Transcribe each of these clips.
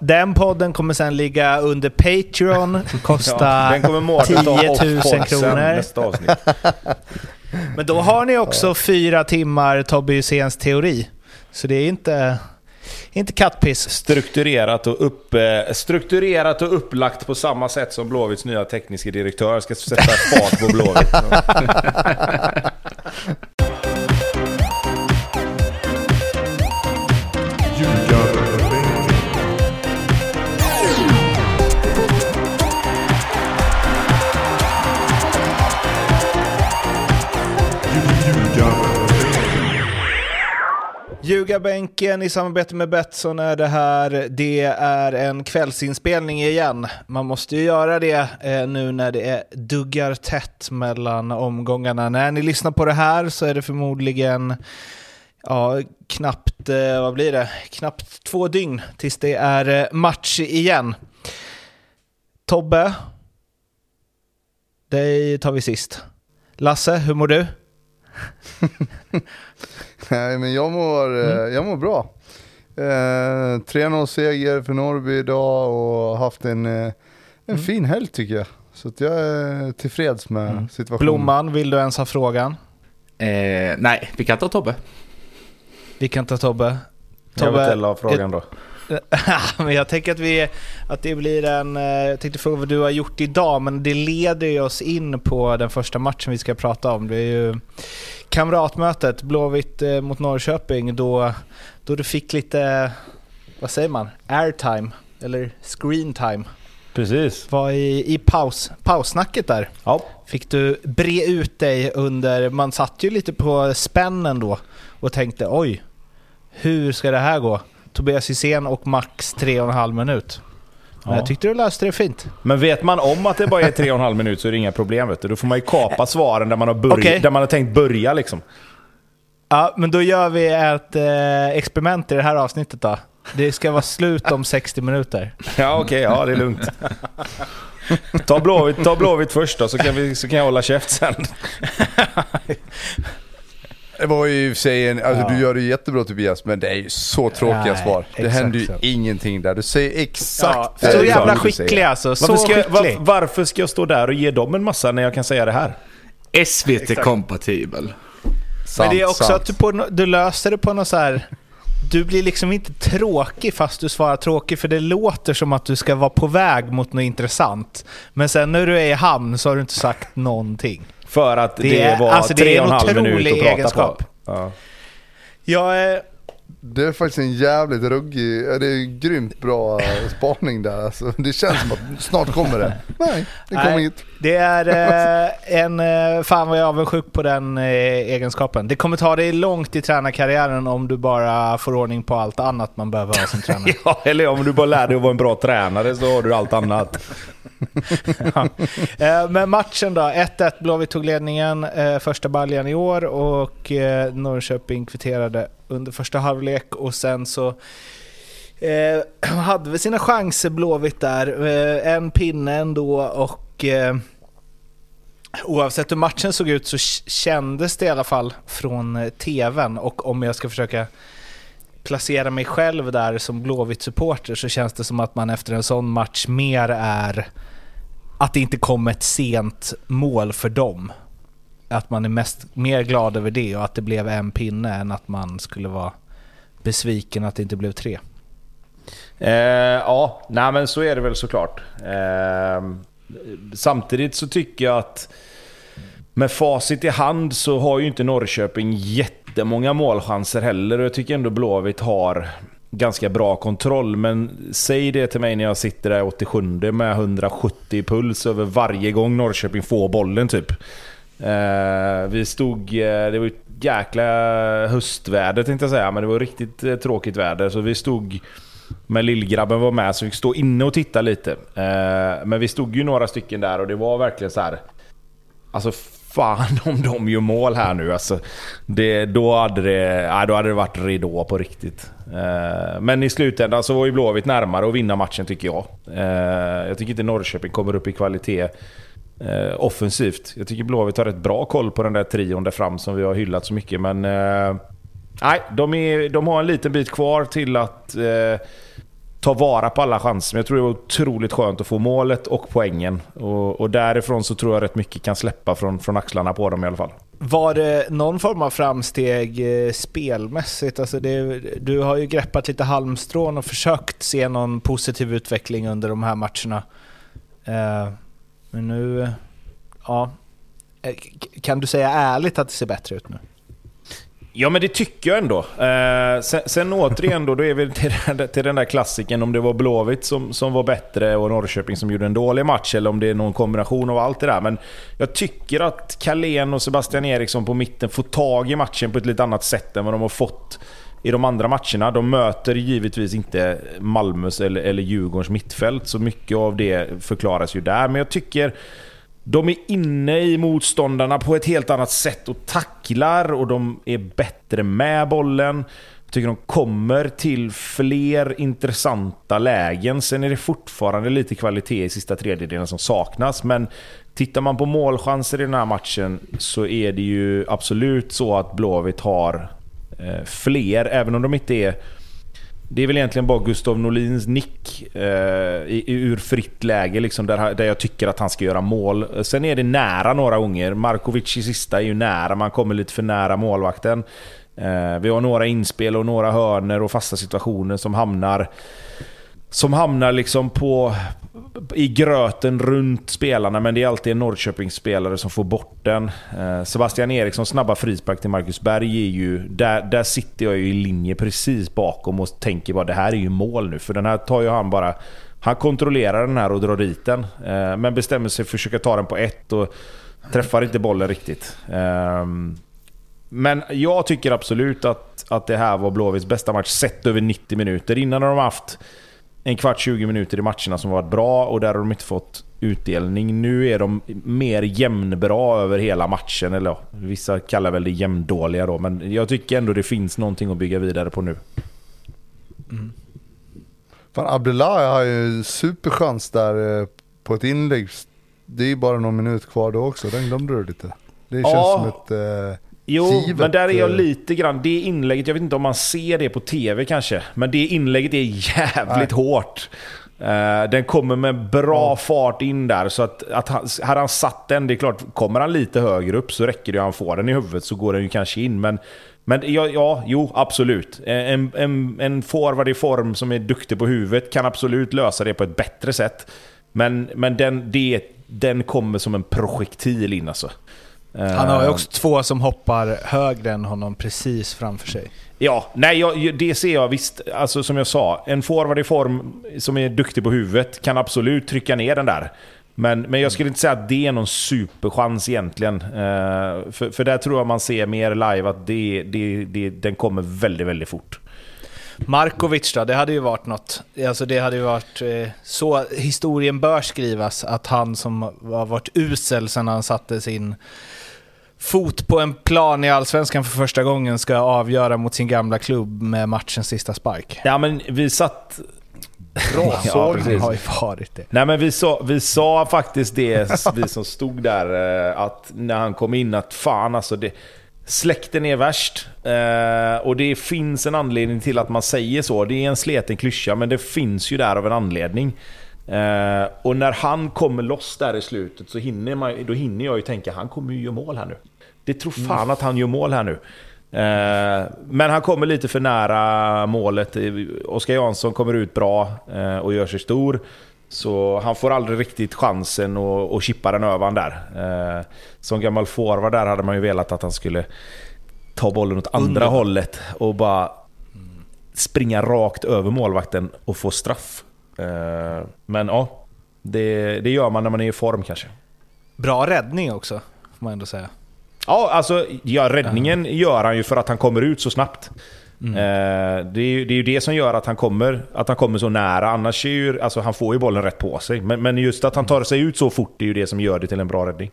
Den podden kommer sen ligga under Patreon, kosta Ja, den kommer Mårten ta 10 000 off-pod sen, kronor. Men då har ni också fyra timmar Tobbe Hyséns teori. Så det är inte, inte kattpiss. Strukturerat och, upp, eh, strukturerat och upplagt på samma sätt som Blåvitts nya tekniska direktör ska sätta fart på Blåvitt. Ljugarbänken i samarbete med Betsson är det här. Det är en kvällsinspelning igen. Man måste ju göra det eh, nu när det är duggar tätt mellan omgångarna. När ni lyssnar på det här så är det förmodligen ja, knappt, eh, vad blir det? Knappt två dygn tills det är eh, match igen. Tobbe, dig tar vi sist. Lasse, hur mår du? Nej, men jag mår, eh, jag mår bra. Eh, 3-0 seger för Norrby idag och haft en, eh, en fin helg tycker jag. Så att jag är tillfreds med situationen. Blomman, vill du ens ha frågan? Eh, nej, vi kan ta Tobbe. Vi kan ta Tobbe. Jag vill ställa frågan då. men jag tänker att, vi, att det blir en... eh, Jag tänkte fråga vad du har gjort idag, men det leder ju oss in på den första matchen vi ska prata om. Det är ju kamratmötet, Blåvitt eh, mot Norrköping, då, då du fick lite, vad säger man, airtime, eller screen time. Precis. Var i, i paus, paussnacket där. Ja. Fick du bre ut dig under, man satt ju lite på spännen då och tänkte oj, hur ska det här gå? Tobias Hysén och max tre och en halv minut. Men Ja. jag tyckte du löste det fint. Men vet man om att det bara är tre och en halv minut så är det inga problem. Vet du. Då får man ju kapa svaren där man har, börj- Okej. där man har tänkt börja. Liksom. Ja, men då gör vi ett eh, experiment i det här avsnittet då. Det ska vara slut om 60 minuter. Ja, okej. ja, det är lugnt. Ta Blåvitt, ta blåvitt först då, så kan, vi, så kan jag hålla käft sen. Det var ju i och för sig en, alltså Ja. du gör det jättebra Tobias, men det är ju så tråkiga Nej, svar. Det händer ju så. ingenting där. Du säger exakt Ja, det så du jävla skicklig alltså. Så Varför ska, jag- skicklig. var, varför ska jag stå där och ge dem en massa när jag kan säga det här? SVT-kompatibel. Men det är också sant. att du, på, du löser det på något så här... Du blir liksom inte tråkig fast du svarar tråkig för det låter som att du ska vara på väg mot något intressant. Men sen när du är i hamn så har du inte sagt någonting. För att det, Det var alltså, tre en och en halv minut att prata egenskap. på. Ja. Jag är... Det är faktiskt en jävligt ruggig, det är grymt bra spaning där alltså. Det känns som att snart kommer det. Nej, det kommer Nej. inget. Det är eh, en... Eh, fan vad jag är avundsjuk på den eh, egenskapen. Det kommer ta dig långt i tränarkarriären om du bara får ordning på allt annat man behöver ha som tränare. ja, eller om du bara lär dig att vara en bra tränare så har du allt annat. Ja. Eh, Men matchen då, 1-1 Blåvitt tog ledningen eh, första baljan i år och Norrköping kvitterade under första halvlek och sen så eh, hade vi sina chanser Blåvitt där. Eh, en pinne ändå och eh, oavsett hur matchen såg ut så kändes det i alla fall från eh, TVn och om jag ska försöka placera mig själv där som Blåvitt-supporter så känns det som att man efter en sån match mer är att det inte kom ett sent mål för dem. Att man är mest, mer glad över det och att det blev en pinne än att man skulle vara besviken att det inte blev tre. Eh, ja, nej men så är det väl såklart. Eh, samtidigt så tycker jag att med facit i hand så har ju inte Norrköping jättemånga målchanser heller. Och jag tycker ändå Blåvitt har ganska bra kontroll. Men säg det till mig när jag sitter där 87 med 170 puls över varje gång Norrköping får bollen typ. Eh, vi stod... Eh, det var ett jäkla höstväder tänkte jag säga, men det var riktigt eh, tråkigt väder. Så vi stod... Men lillgrabben var med så vi fick stå inne och titta lite. Men vi stod ju några stycken där och det var verkligen så här. Alltså fan om de gör mål här nu. Alltså, det, då, hade det, ja, då hade det varit ridå på riktigt. Men i slutändan så var ju Blåvitt närmare att vinna matchen tycker jag. Jag tycker inte Norrköping kommer upp i kvalitet eh, offensivt. Jag tycker Blåvitt har rätt bra koll på den där trion där fram som vi har hyllat så mycket. Men eh, nej, de, är, de har en liten bit kvar till att eh, ta vara på alla chanser. Men jag tror det var otroligt skönt att få målet och poängen. Och, och därifrån så tror jag rätt mycket kan släppa från, från axlarna på dem i alla fall. Var det någon form av framsteg eh, spelmässigt? Alltså det, du har ju greppat lite halmstrån och försökt se någon positiv utveckling under de här matcherna. Eh, men nu... Ja. Eh, kan du säga ärligt att det ser bättre ut nu? Ja, men det tycker jag ändå. Eh, sen, sen återigen då, då är vi till, till den där klassiken om det var Blåvitt som, som var bättre och Norrköping som gjorde en dålig match, eller om det är någon kombination av allt det där. Men jag tycker att Kalén och Sebastian Eriksson på mitten får tag i matchen på ett lite annat sätt än vad de har fått i de andra matcherna. De möter givetvis inte Malmös eller, eller Djurgårdens mittfält, så mycket av det förklaras ju där. Men jag tycker de är inne i motståndarna på ett helt annat sätt och tacklar och de är bättre med bollen. Jag tycker de kommer till fler intressanta lägen. Sen är det fortfarande lite kvalitet i sista tredjedelen som saknas. Men tittar man på målchanser i den här matchen så är det ju absolut så att Blåvitt har Eh, fler, även om de inte är det är väl egentligen bara Gustav Norlins nick eh, i, ur fritt läge liksom, där, där jag tycker att han ska göra mål. Sen är det nära några gånger. Markovic i sista är ju nära, man kommer lite för nära målvakten. Eh, vi har några inspel och några hörner och fasta situationer som hamnar som hamnar liksom på, i gröten runt spelarna, men det är alltid en Norrköpingsspelare som får bort den. Eh, Sebastian Eriksson snabba frispark till Marcus Berg är ju... Där, där sitter jag ju i linje precis bakom och tänker bara det här är ju mål nu. För den här tar ju han bara... Han kontrollerar den här och drar dit den. Eh, men bestämmer sig för att försöka ta den på ett och träffar inte bollen riktigt. Eh, men jag tycker absolut att, att det här var Blåvitts bästa match sett över 90 minuter. Innan har de haft en kvart, 20 minuter i matcherna som varit bra och där har de inte fått utdelning. Nu är de mer jämnbra över hela matchen. Eller ja, vissa kallar väl det jämndåliga då, men jag tycker ändå det finns någonting att bygga vidare på nu. Mm. Fan, Abdullahi har ju superchans där eh, på ett inlägg. Det är ju bara någon minut kvar då också, den glömde du lite. Det känns ja. som ett... Eh Jo, Givet, men där är jag eh, lite grann... Det inlägget, jag vet inte om man ser det på TV kanske, men det inlägget är jävligt nej. hårt. Uh, den kommer med bra ja. fart in där, så att, att han, hade han satt den, det är klart, kommer han lite högre upp så räcker det att han får den i huvudet så går den ju kanske in. Men, men ja, ja jo, absolut. En, en, en forward i form som är duktig på huvudet kan absolut lösa det på ett bättre sätt. Men, men den, det, den kommer som en projektil in alltså. Han har ju eh, också två som hoppar högre än honom precis framför sig. Ja, nej, jag, det ser jag visst. Alltså som jag sa, en forward i form som är duktig på huvudet kan absolut trycka ner den där. Men, men jag skulle inte säga att det är någon superchans egentligen. Uh, för, för där tror jag man ser mer live att det, det, det, den kommer väldigt, väldigt fort. Markovic då, det hade ju varit något. Alltså det hade ju varit eh, så historien bör skrivas, att han som har varit usel sedan han satte sin fot på en plan i Allsvenskan för första gången ska avgöra mot sin gamla klubb med matchens sista spark. Ja men vi satt... Bra ja, precis. har ju varit det. Nej men vi sa, vi sa faktiskt det, vi som stod där, eh, att när han kom in att fan alltså det... Släkten är värst. Eh, och det finns en anledning till att man säger så. Det är en sleten klyscha, men det finns ju där av en anledning. Eh, och när han kommer loss där i slutet så hinner, man, då hinner jag ju tänka han kommer ju göra mål här nu. Det tror fan mm. att han gör mål här nu. Eh, men han kommer lite för nära målet. Oskar Jansson kommer ut bra eh, och gör sig stor. Så han får aldrig riktigt chansen att, att chippa den övan där. Eh, som gammal forward där hade man ju velat att han skulle ta bollen åt andra Under. hållet och bara springa rakt över målvakten och få straff. Eh, men ja, det, det gör man när man är i form kanske. Bra räddning också, får man ändå säga. Ja, alltså ja, räddningen uh. gör han ju för att han kommer ut så snabbt. Mm. Eh, det, är ju, det är ju det som gör att han kommer, att han kommer så nära. Annars är ju, alltså han får ju bollen rätt på sig. Men, men just att han tar sig ut så fort är ju det som gör det till en bra räddning.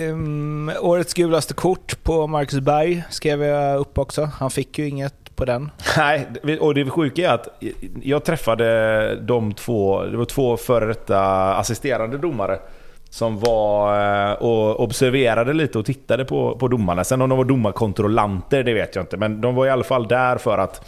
Um, årets gulaste kort på Marcus Berg skrev jag upp också. Han fick ju inget på den. Nej, och det sjuka är att jag träffade de två, det var två före detta assisterande domare som var eh, och observerade lite och tittade på, på domarna. Sen om de var domarkontrollanter, det vet jag inte. Men de var i alla fall där för att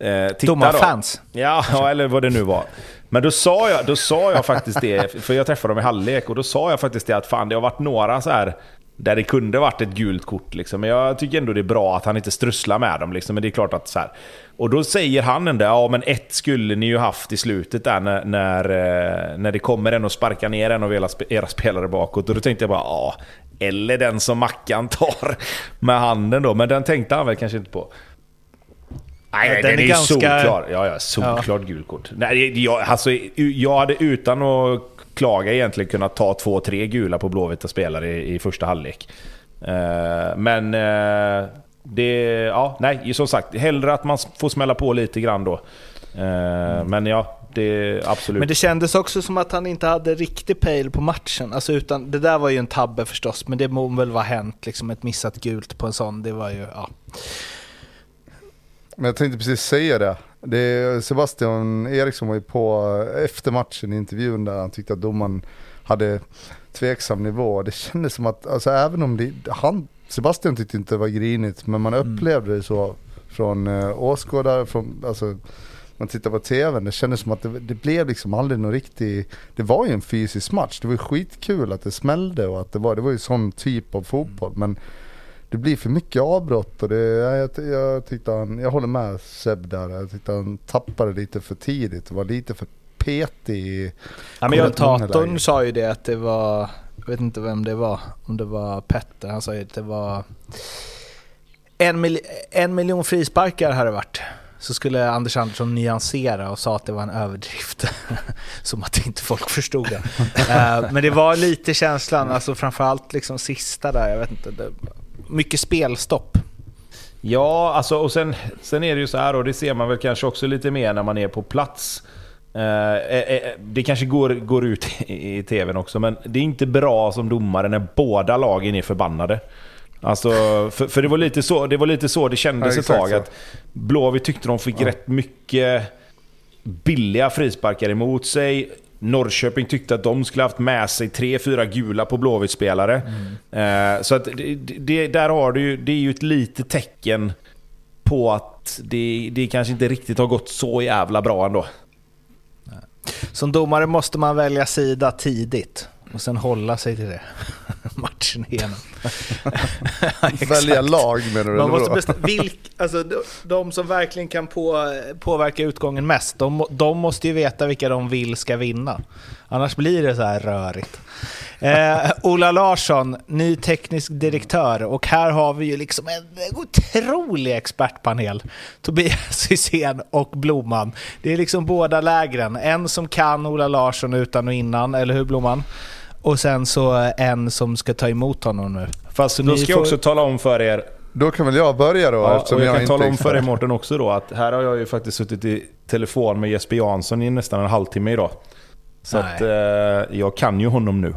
Eh, titta då. Domarfans. Ja, ja, eller vad det nu var. Men då sa jag, då sa jag faktiskt det, för jag träffade dem i halvlek, och då sa jag faktiskt det att fan det har varit några så här där det kunde varit ett gult kort. Liksom. Men jag tycker ändå det är bra att han inte strusslar med dem. Liksom. Men det är klart att så här. Och då säger han ändå, ja men ett skulle ni ju haft i slutet där när, när, eh, när det kommer en och sparkar ner en av era, era spelare bakåt. Och då tänkte jag bara, ja. Eller den som Mackan tar med handen då. Men den tänkte han väl kanske inte på. Nej, den, den är, är ganska... solklar. Ja, ja, solklart ja. gult kort. Nej, jag, alltså, jag hade utan att klaga egentligen kunnat ta två, tre gula på blåvita spelare i, i första halvlek. Uh, men uh, det, ja, nej, som sagt, hellre att man får smälla på lite grann då. Uh, mm. Men ja, det absolut. Men det kändes också som att han inte hade riktig pejl på matchen. Alltså utan, det där var ju en tabbe förstås, men det må väl vara hänt. Liksom ett missat gult på en sån, det var ju, ja. Men jag tänkte precis säga det. det Sebastian Eriksson var ju på efter matchen i intervjun där han tyckte att domaren hade tveksam nivå. Det kändes som att, alltså även om det, han, Sebastian tyckte inte det var grinigt, men man mm. upplevde det så från uh, åskådare, från, alltså man tittar på tvn, det kändes som att det, det blev liksom aldrig någon riktig, det var ju en fysisk match, det var skitkul att det smällde och att det var, det var ju sån typ av fotboll, men det blir för mycket avbrott och det, jag, jag, tyckte han, jag håller med Seb där, jag tyckte han tappade lite för tidigt och var lite för petig ja, men Kommentatorn sa ju det att det var, jag vet inte vem det var, om det var Petter, han sa ju att det var en, mil, en miljon frisparkar hade det varit. Så skulle Anders Andersson nyansera och sa att det var en överdrift. Som att inte folk förstod det. uh, men det var lite känslan, alltså framförallt liksom sista där, jag vet inte. Det, mycket spelstopp. Ja, alltså, och sen, sen är det ju så här, och det ser man väl kanske också lite mer när man är på plats. Eh, eh, eh det kanske går, går ut i, i tvn också, men det är inte bra som domare när båda lagen är förbannade. Alltså, för, för det, var lite så, det var lite så det kändes ja, ett tag. Att Blåvitt tyckte de fick ja. rätt mycket billiga frisparkar emot sig. Norrköping tyckte att de skulle haft med sig tre, fyra gula på Blåvitt-spelare. Mm. Eh, så att det, det, där har du det är ju ett litet tecken på att det, det kanske inte riktigt har gått så jävla bra ändå. Som domare måste man välja sida tidigt och sen hålla sig till det matchen igenom. Välja lag menar du? Man måste bestämma, vilk, alltså, de, de, som verkligen kan på, påverka utgången mest, de, de, måste ju veta vilka de vill ska vinna. Annars blir det så här rörigt. Eh, Ola Larsson, ny teknisk direktör och här har vi ju liksom en otrolig expertpanel. Tobias Hysén och Blomman. Det är liksom båda lägren. En som kan Ola Larsson utan och innan, eller hur Blomman? Och sen så en som ska ta emot honom nu. Fast då ska får... jag också tala om för er då kan väl jag börja då ja, eftersom och jag, jag kan tala om för dig Mårten också då att här har jag ju faktiskt suttit i telefon med Jesper Jansson i nästan en halvtimme idag. Så Nej. att eh, jag kan ju honom nu.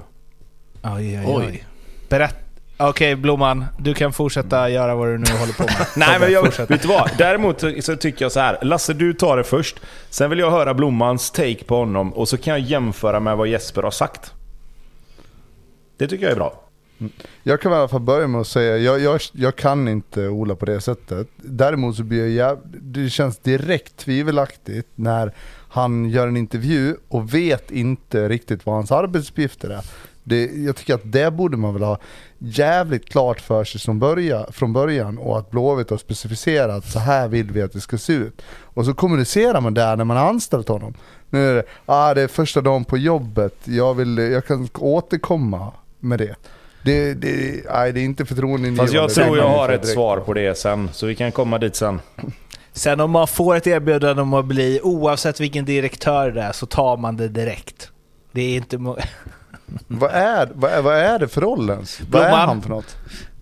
Oj, oj, oj. Berätta. Okej okay, Blomman, du kan fortsätta göra vad du nu håller på med. Nej men jag, vet du vad? Däremot så tycker jag så här. Lasse du tar det först. Sen vill jag höra Blommans take på honom och så kan jag jämföra med vad Jesper har sagt. Det tycker jag är bra. Jag kan i alla fall börja med att säga, jag, jag, jag kan inte Ola på det sättet. Däremot så blir jag det känns direkt tvivelaktigt när han gör en intervju och vet inte riktigt vad hans arbetsuppgifter är. Det, jag tycker att det borde man väl ha jävligt klart för sig som börja, från början och att Blåvitt har specificerat så här vill vi att det ska se ut. Och så kommunicerar man där när man har anställt honom. Nu är det, ah, det är första dagen på jobbet, jag, vill, jag kan återkomma med det. Det, det, nej, det är inte förtroendeingivande. Fast jag tror jag har ett svar på det sen, så vi kan komma dit sen. Sen om man får ett erbjudande om att bli, oavsett vilken direktör det är, så tar man det direkt. Det är inte... vad, är, vad, är, vad är det för roll ens? Vad är han för något?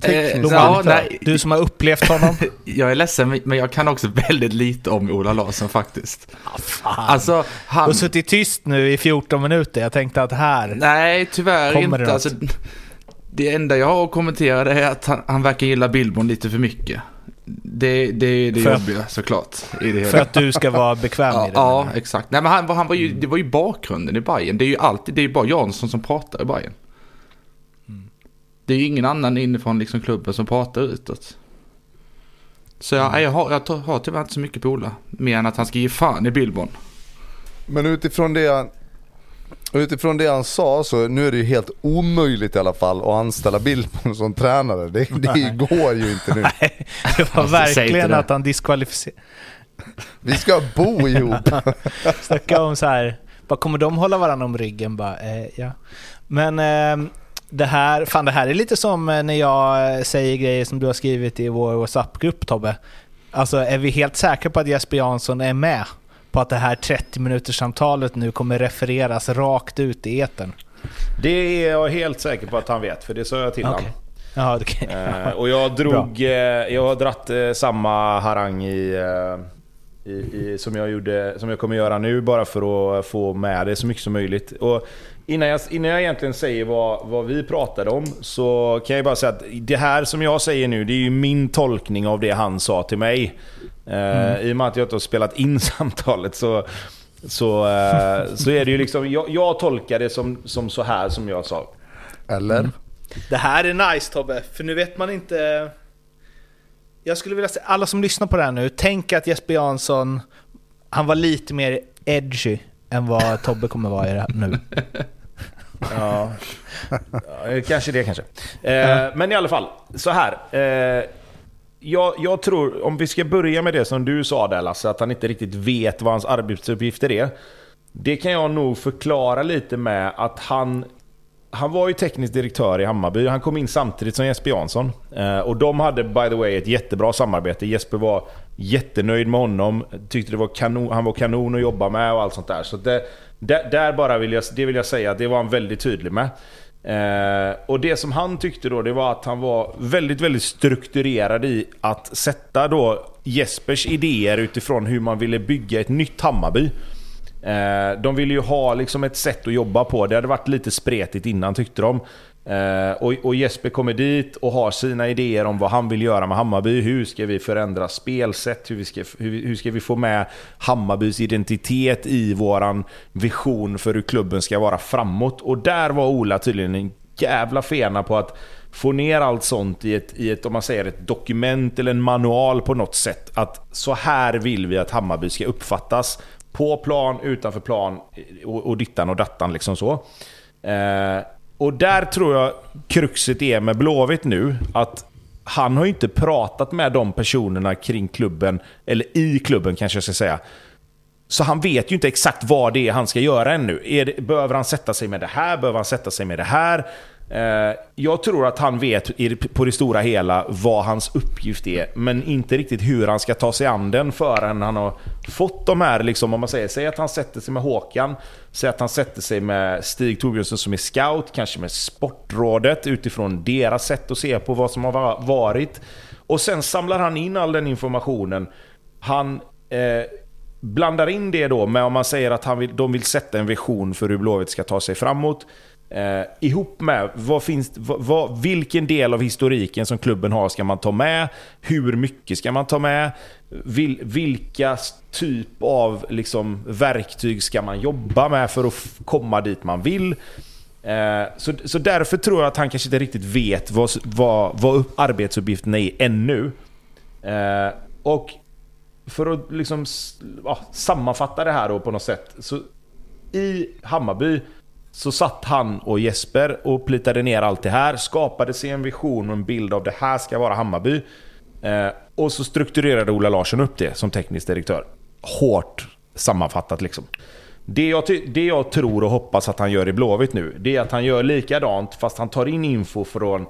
Eh, ja, nej. Du som har upplevt honom. jag är ledsen, men jag kan också väldigt lite om Ola Larsson faktiskt. Ah, fan. Alltså, han... Du har suttit tyst nu i 14 minuter. Jag tänkte att här Nej, tyvärr inte. Det, alltså, det enda jag har att kommentera är att han, han verkar gilla Billborn lite för mycket. Det, det är det för jobbiga såklart. Det för att du ska vara bekväm ja, i det? Ja, exakt. Nej, men han, han var ju, det var ju bakgrunden i Bayern. Det är ju alltid, det är ju bara Jansson som pratar i Bayern. Det är ju ingen annan inifrån liksom klubben som pratar utåt. Så jag, jag, har, jag har tyvärr inte så mycket på Ola. Mer än att han ska ge fan i Billborn. Men utifrån det han, utifrån det han sa så nu är det ju helt omöjligt i alla fall att anställa Billborn som tränare. Det, det går ju inte nu. Nej, det var verkligen att han diskvalificerade. Vi ska bo ihop. Snacka om så här, vad kommer de hålla varandra om ryggen? Bara, eh, ja. Men eh, det här, fan det här är lite som eh, när jag eh, säger grejer som du har skrivit i vår WhatsApp-grupp Tobbe. Alltså är vi helt säkra på att Jesper Jansson är med på att det här 30 minuters samtalet nu kommer refereras rakt ut i etern? Det är jag helt säker på att han vet, för det sa jag till okay. honom. Ja, okay. eh, och jag drog, eh, jag har dratt eh, samma harang i, i, i, som, jag gjorde, som jag kommer göra nu bara för att få med det så mycket som möjligt. Och Innan jag, innan jag egentligen säger vad, vad vi pratade om så kan jag bara säga att det här som jag säger nu, det är ju min tolkning av det han sa till mig. Eh, mm. I och med att jag inte har spelat in samtalet så, så, uh, så är det ju liksom, jag, jag tolkar det som, som så här som jag sa. Eller? Mm. Det här är nice Tobbe, för nu vet man inte... Jag skulle vilja säga, alla som lyssnar på det här nu, tänk att Jesper Jansson, han var lite mer edgy än vad Tobbe kommer vara i det nu. ja. ja, kanske det kanske. Eh, men i alla fall, så här. Eh, jag, jag, tror, om vi ska börja med det som du sa där Lasse, att han inte riktigt vet vad hans arbetsuppgifter är. Det kan jag nog förklara lite med att han han var ju teknisk direktör i Hammarby. Han kom in samtidigt som Jesper Jansson. Eh, och de hade by the way ett jättebra samarbete. Jesper var jättenöjd med honom. Tyckte det var kanon, han var kanon att jobba med och allt sånt där. Så det, där, där bara vill jag, det vill jag säga, det var han väldigt tydlig med. Eh, och det som han tyckte då, det var att han var väldigt, väldigt strukturerad i att sätta då Jespers idéer utifrån hur man ville bygga ett nytt Hammarby. Eh, de ville ju ha liksom ett sätt att jobba på. Det hade varit lite spretigt innan tyckte de. Eh, och, och, Jesper kommer dit och har sina idéer om vad han vill göra med Hammarby. Hur ska vi förändra spelsätt? Hur, vi ska, hur, hur ska vi få med Hammarbys identitet i våran vision för hur klubben ska vara framåt? Och där var Ola tydligen en jävla fena på att få ner allt sånt i ett, i ett, om man säger ett dokument eller en manual på något sätt. Att så här vill vi att Hammarby ska uppfattas. På plan, utanför plan och, och dittan och dattan liksom så. Eh, och där tror jag kruxet är med Blåvitt nu. Att han har ju inte pratat med de personerna kring klubben, eller i klubben kanske jag ska säga. Så han vet ju inte exakt vad det är han ska göra ännu. Det, behöver han sätta sig med det här? Behöver han sätta sig med det här? Eh, jag tror att han vet på det stora hela vad hans uppgift är, men inte riktigt hur han ska ta sig an den förrän han har fått de här, liksom, om man säger, säg att han sätter sig med Håkan, säg att han sätter sig med Stig Torbjörnsson som är scout, kanske med Sportrådet utifrån deras sätt att se på vad som har varit. Och sen samlar han in all den informationen. Han eh, blandar in det då med om man säger att han vill, de vill sätta en vision för hur Blåvitt ska ta sig framåt. Eh, ihop med vad finns, vad, vad, vilken del av historiken som klubben har ska man ta med? Hur mycket ska man ta med? Vil, vilka typ av liksom, verktyg ska man jobba med för att komma dit man vill? Eh, så, så därför tror jag att han kanske inte riktigt vet vad, vad, vad arbetsuppgifterna är ännu. Eh, och för att liksom, ja, sammanfatta det här då på något sätt. Så I Hammarby så satt han och Jesper och plitade ner allt det här, skapade sig en vision och en bild av det här ska vara Hammarby. Eh, och så strukturerade Ola Larsson upp det som teknisk direktör. Hårt sammanfattat liksom. Det jag, det jag tror och hoppas att han gör i Blåvitt nu, det är att han gör likadant fast han tar in info från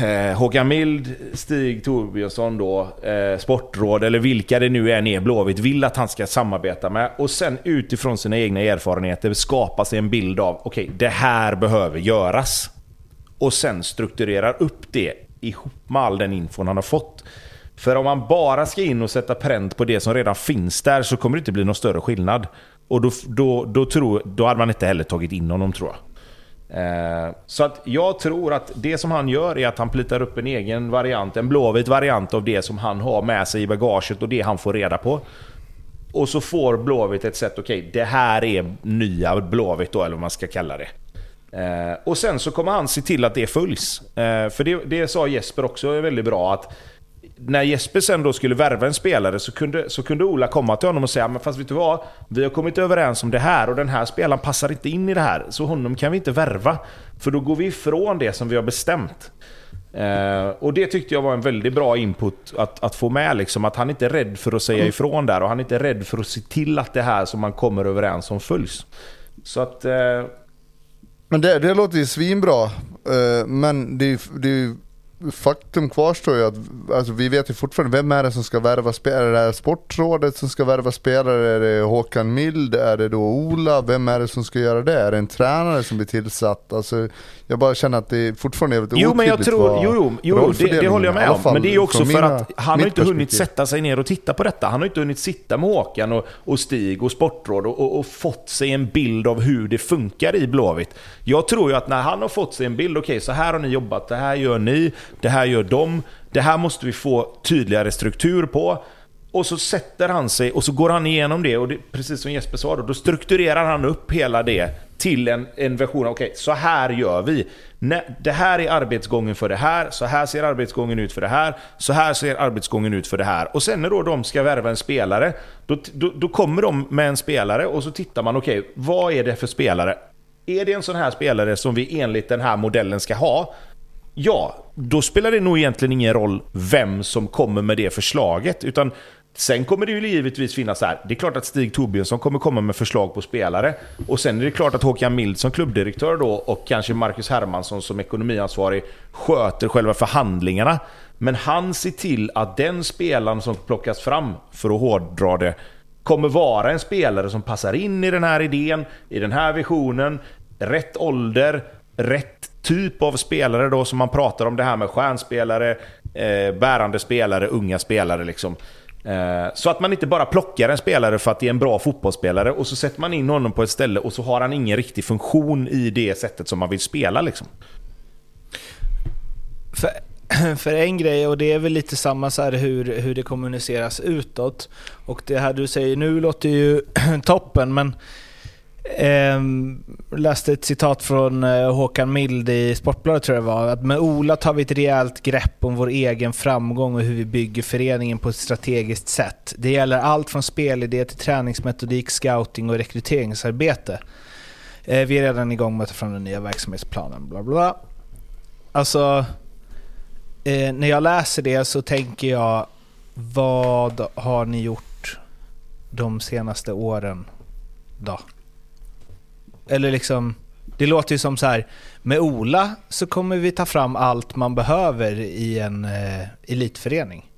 eh, Håkan Mild, Stig Torbjörnsson då, eh, Sportråd eller vilka det nu än är Blåvitt vill att han ska samarbeta med. Och sen utifrån sina egna erfarenheter skapa sig en bild av, okej, okay, det här behöver göras. Och sen strukturerar upp det ihop med all den infon han har fått. För om man bara ska in och sätta pränt på det som redan finns där så kommer det inte bli någon större skillnad. Och då, då, då, tror, då hade man inte heller tagit in honom tror jag. Eh, så att jag tror att det som han gör är att han plitar upp en egen variant, en blåvit variant av det som han har med sig i bagaget och det han får reda på. Och så får Blåvitt ett sätt, okej okay, det här är nya Blåvitt då, eller vad man ska kalla det. Eh, och sen så kommer han se till att det följs. Eh, för det, det sa Jesper också är väldigt bra, att när Jesper sen då skulle värva en spelare så kunde, så kunde Ola komma till honom och säga men fast vet du vad? Vi har kommit överens om det här och den här spelaren passar inte in i det här. Så honom kan vi inte värva. För då går vi ifrån det som vi har bestämt. Eh, och det tyckte jag var en väldigt bra input att, att få med. Liksom, att han inte är rädd för att säga mm. ifrån där och han är inte rädd för att se till att det här som man kommer överens om följs. Så att... Eh... Men det, det låter ju svinbra. Eh, men det, det faktum kvarstår ju att alltså, vi vet ju fortfarande vem är det som ska värva spelare. Är det Sportrådet som ska värva spelare? Är det Håkan Mild? Är det då Ola? Vem är det som ska göra det? Är det en tränare som blir tillsatt? Alltså, jag bara känner att det fortfarande är lite Jo, men jag tror, jo, jo, jo det, det, håller jag med om. Men det är ju också för att han har inte hunnit sätta sig ner och titta på detta. Han har inte hunnit sitta med Håkan och, och Stig och Sportråd och, och, och, fått sig en bild av hur det funkar i Blåvitt. Jag tror ju att när han har fått sig en bild, okej, okay, så här har ni jobbat, det här gör ni, det här gör de, det här måste vi få tydligare struktur på. Och så sätter han sig och så går han igenom det och det, precis som Jesper sa då, då strukturerar han upp hela det till en, en version av okej, okay, så här gör vi. Det här är arbetsgången för det här, så här ser arbetsgången ut för det här, så här ser arbetsgången ut för det här. Och sen när då de ska värva en spelare, då, då, då kommer de med en spelare och så tittar man, okej, okay, vad är det för spelare? Är det en sån här spelare som vi enligt den här modellen ska ha? Ja, då spelar det nog egentligen ingen roll vem som kommer med det förslaget. Utan Sen kommer det ju givetvis finnas så här. Det är klart att Stig Torbjörnsson kommer komma med förslag på spelare. Och sen är det klart att Håkan Mild som klubbdirektör då och kanske Marcus Hermansson som ekonomiansvarig sköter själva förhandlingarna. Men han ser till att den spelaren som plockas fram, för att hårdra det, kommer vara en spelare som passar in i den här idén, i den här visionen, rätt ålder, rätt typ av spelare då som man pratar om det här med stjärnspelare, eh, bärande spelare, unga spelare liksom. Eh, så att man inte bara plockar en spelare för att det är en bra fotbollsspelare och så sätter man in honom på ett ställe och så har han ingen riktig funktion i det sättet som man vill spela liksom. För, för en grej, och det är väl lite samma så här hur, hur det kommuniceras utåt. Och det här du säger nu låter ju toppen, men Eh, läste ett citat från eh, Håkan Mild i Sportbladet tror jag det var. Att med Ola tar vi ett rejält grepp om vår egen framgång och hur vi bygger föreningen på ett strategiskt sätt. Det gäller allt från spelidé till träningsmetodik, scouting och rekryteringsarbete. Eh, vi är redan igång med att ta fram den nya verksamhetsplanen. Bla bla. Alltså, eh, när jag läser det så tänker jag, vad har ni gjort de senaste åren då? Eller liksom, det låter ju som så här, med Ola så kommer vi ta fram allt man behöver i en eh, elitförening.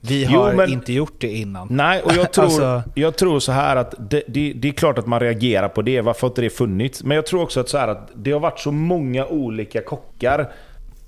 Vi har jo, men, inte gjort det innan. Nej, och jag tror, alltså, jag tror så här att det, det, det, är klart att man reagerar på det. Varför har inte det funnits? Men jag tror också att, så att det har varit så många olika kockar.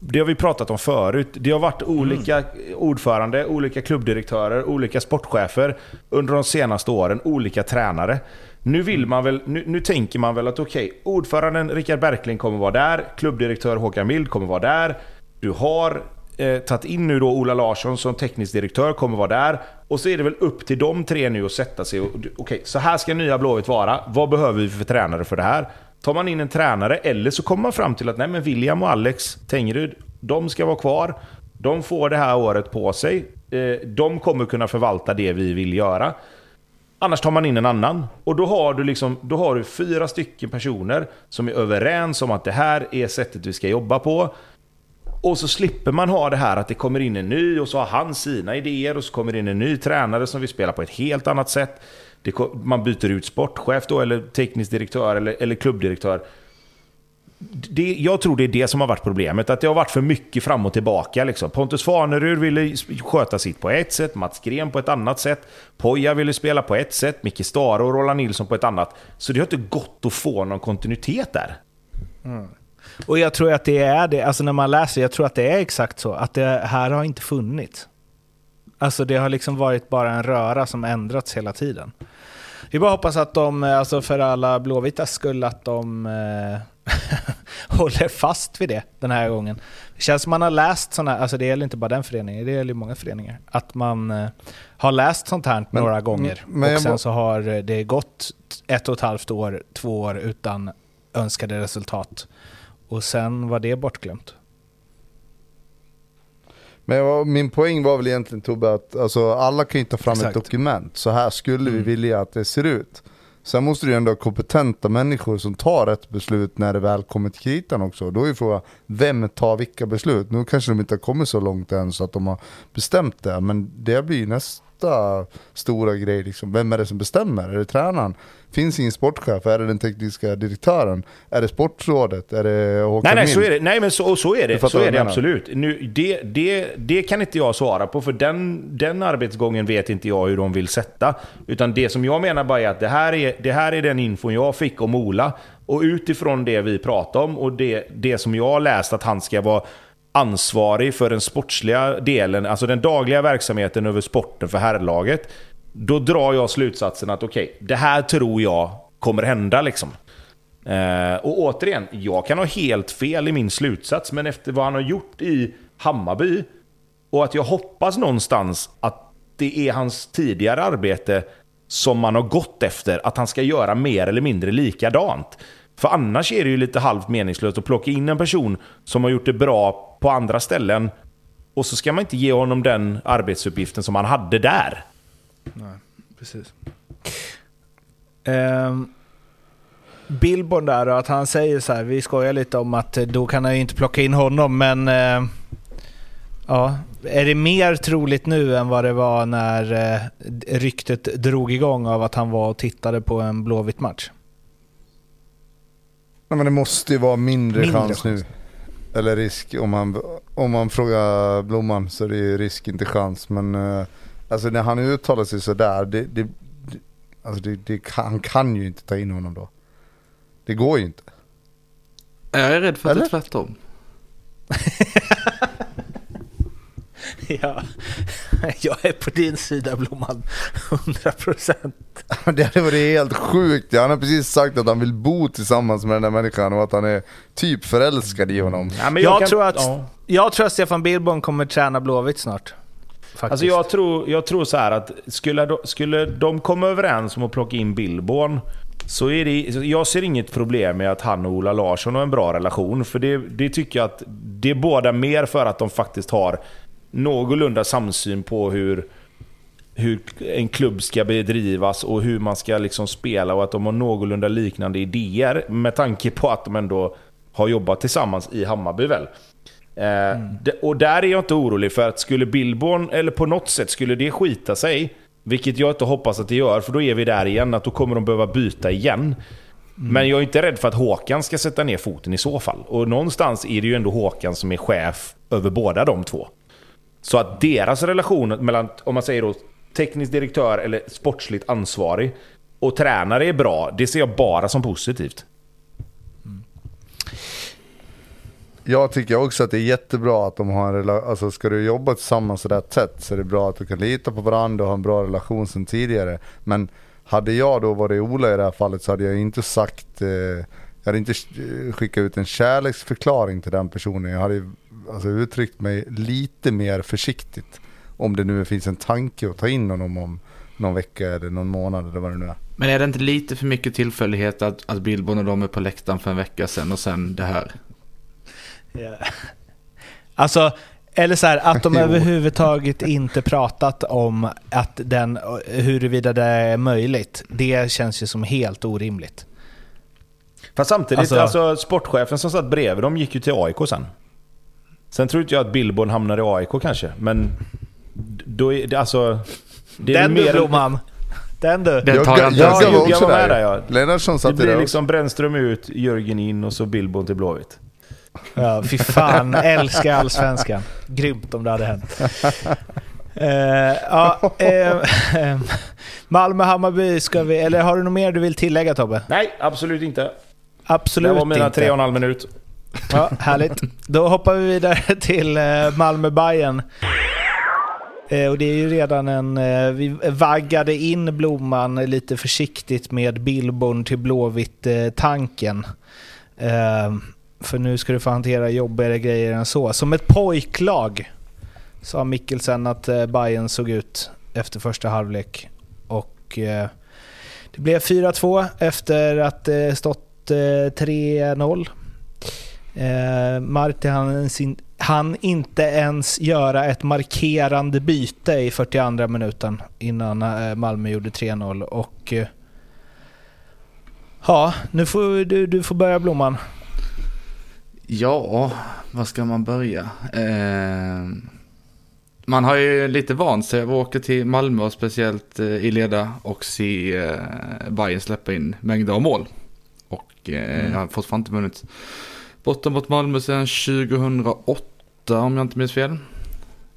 Det har vi pratat om förut. Det har varit olika mm. ordförande, olika klubbdirektörer, olika sportchefer under de senaste åren. Olika tränare. Nu vill man väl, nu, nu tänker man väl att okej, okay, ordföranden Rickard Berkling kommer vara där, klubbdirektör Håkan Mild kommer vara där. Du har eh, tagit in nu då Ola Larsson som teknisk direktör, kommer vara där. Och så är det väl upp till de tre nu att sätta sig och, okej, okay, så här ska nya Blåvitt vara. Vad behöver vi för tränare för det här? Tar man in en tränare, eller så kommer man fram till att nej men William och Alex Tengryd, de ska vara kvar. De får det här året på sig. Eh, de kommer kunna förvalta det vi vill göra. Annars tar man in en annan. Och då har, du liksom, då har du fyra stycken personer som är överens om att det här är sättet vi ska jobba på. Och så slipper man ha det här att det kommer in en ny och så har han sina idéer och så kommer det in en ny tränare som vill spela på ett helt annat sätt. Det, man byter ut sportchef då, eller teknisk direktör eller, eller klubbdirektör det, jag tror det är det som har varit problemet. Att det har varit för mycket fram och tillbaka. Liksom. Pontus Farnerud ville sköta sitt på ett sätt, Mats Gren på ett annat sätt. Poja ville spela på ett sätt, Micke Stare och Roland Nilsson på ett annat. Så det har inte gått att få någon kontinuitet där. Mm. Och jag tror att det är det, alltså när man läser, jag tror att det är exakt så. Att det här har inte funnits. Alltså det har liksom varit bara en röra som ändrats hela tiden. Vi bara hoppas att de, eh, alltså för alla blåvitas skull, att de eh, håller fast vid det den här gången. Det känns som man har läst sådana, alltså det gäller inte bara den föreningen, det gäller många föreningar, att man eh, har läst sånt här men, några gånger och sen så har det gått ett och ett halvt år, två år utan önskade resultat. Och sen var det bortglömt. Men min poäng var väl egentligen Tobbe att alltså, alla kan ju ta fram Exakt. ett dokument. Så här skulle mm. vi vilja att det ser ut. Sen måste du ju ändå ha kompetenta människor som tar rätt beslut när det väl kommer till kritan också. Då är ju frågan, vem tar vilka beslut? Nu kanske de inte har kommit så långt än så att de har bestämt det, men det blir ju näst nästa stora grej. Liksom. Vem är det som bestämmer? Är det tränaren? Finns ingen sportchef? Är det den tekniska direktören? Är det sportrådet? Är det Håkan Nej, nej, så är det. Nej men så, så är det. Så är det absolut. Nu, det, det, det kan inte jag svara på, för den, den arbetsgången vet inte jag hur de vill sätta. Utan det som jag menar bara är att det här är, det här är den infon jag fick om Ola. Och utifrån det vi pratar om och det, det som jag har läst att han ska vara ansvarig för den sportsliga delen, alltså den dagliga verksamheten över sporten för herrlaget. Då drar jag slutsatsen att okej, okay, det här tror jag kommer hända liksom. Eh, och återigen, jag kan ha helt fel i min slutsats, men efter vad han har gjort i Hammarby och att jag hoppas någonstans att det är hans tidigare arbete som man har gått efter, att han ska göra mer eller mindre likadant. För annars är det ju lite halvt meningslöst att plocka in en person som har gjort det bra på andra ställen och så ska man inte ge honom den arbetsuppgiften som han hade där. Nej, precis. Ehm, um, Billborn där och att han säger så här, vi skojar lite om att eh, då kan han ju inte plocka in honom, men uh, ja, är det mer troligt nu än vad det var när uh, ryktet drog igång av att han var och tittade på en Blåvitt match? Nej, men det måste ju vara mindre, mindre chans, chans, nu. Eller risk om man, om man frågar Blomman så är det ju risk inte chans. Men uh, alltså när han uttalar sig sådär, det, det, det, alltså det, det, han kan ju inte ta in honom då. Det går ju inte. Jag är rädd för att det är tvärtom. ja, jag är på din sida Blomman. 100%. det hade varit helt sjukt. Han har precis sagt att han vill bo tillsammans med den där människan och att han är typ förälskad i honom. Ja, men jag, jag kan, tror att, ja. jag tror att Stefan Billborn kommer träna Blåvitt snart. Faktiskt. Alltså jag tror, jag tror så att skulle, de, skulle de komma överens om att plocka in Billborn så är det, jag ser inget problem med att han och Ola Larsson har en bra relation. För det, det tycker jag att det är båda mer för att de faktiskt har någorlunda samsyn på hur, hur en klubb ska bedrivas och hur man ska liksom spela och att de har någorlunda liknande idéer med tanke på att de ändå har jobbat tillsammans i Hammarby väl. Eh, mm. och där är jag inte orolig för att skulle Billborn, eller på något sätt, skulle det skita sig, vilket jag inte hoppas att det gör, för då är vi där igen, att då kommer de behöva byta igen. Mm. Men jag är inte rädd för att Håkan ska sätta ner foten i så fall. Och någonstans är det ju ändå Håkan som är chef över båda de två. Så att deras relation mellan, om man säger då, teknisk direktör eller sportsligt ansvarig och tränare är bra, det ser jag bara som positivt. Mm. Jag tycker också att det är jättebra att de har en relation, alltså ska du jobba tillsammans rätt tätt så är det bra att du kan lita på varandra och ha en bra relation sedan tidigare. Men hade jag då varit Ola i det här fallet så hade jag inte sagt, eh, jag hade inte skickat ut en kärleksförklaring till den personen. Jag hade alltså, uttryckt mig lite mer försiktigt. Om det nu finns en tanke att ta in honom om någon vecka eller någon månad eller vad det nu är. Men är det inte lite för mycket tillfällighet att, att Billborn och de är på läktaren för en vecka sedan och sen det här? Yeah. Alltså, eller så här, att de överhuvudtaget inte pratat om att den, huruvida det är möjligt. Det känns ju som helt orimligt. Fast samtidigt, alltså, alltså sportchefen som satt bredvid dem gick ju till AIK sen. Sen tror inte jag att Billborn hamnar i AIK kanske, men... Då är det alltså... Det är Den du Blomman! Den du! Den tar jag, jag, jag, jag var med där ja. Lennartsson satt Det blir liksom Brännström ut, Jörgen in och så Billborn till Blåvitt. Ja, fy fan. Älskar allsvenskan. Grymt om det hade hänt. Uh, ja, uh, Malmö-Hammarby ska vi... Eller har du något mer du vill tillägga Tobbe? Nej, absolut inte. Absolut inte. Det var mina inte. tre och en halv minut. Ja, härligt. Då hoppar vi vidare till eh, malmö bayern eh, Och det är ju redan en... Eh, vi vaggade in Blomman lite försiktigt med Billborn till Blåvitt-tanken. För nu ska du få hantera jobbigare grejer än så. Som ett pojklag sa Mikkelsen att Bayern såg ut efter första halvlek. Och det blev 4-2 efter att det stått 3-0 Eh, Marti han han inte ens göra ett markerande byte i 42 minuten innan eh, Malmö gjorde 3-0 och... Eh, ja, nu får du, du får börja Blomman. Ja, var ska man börja? Eh, man har ju lite vant sig av att åka till Malmö och speciellt eh, i leda och se eh, Bayern släppa in mängder av mål. Och eh, mm. jag har fortfarande inte vunnit borta mot Malmö sedan 2008 om jag inte minns fel.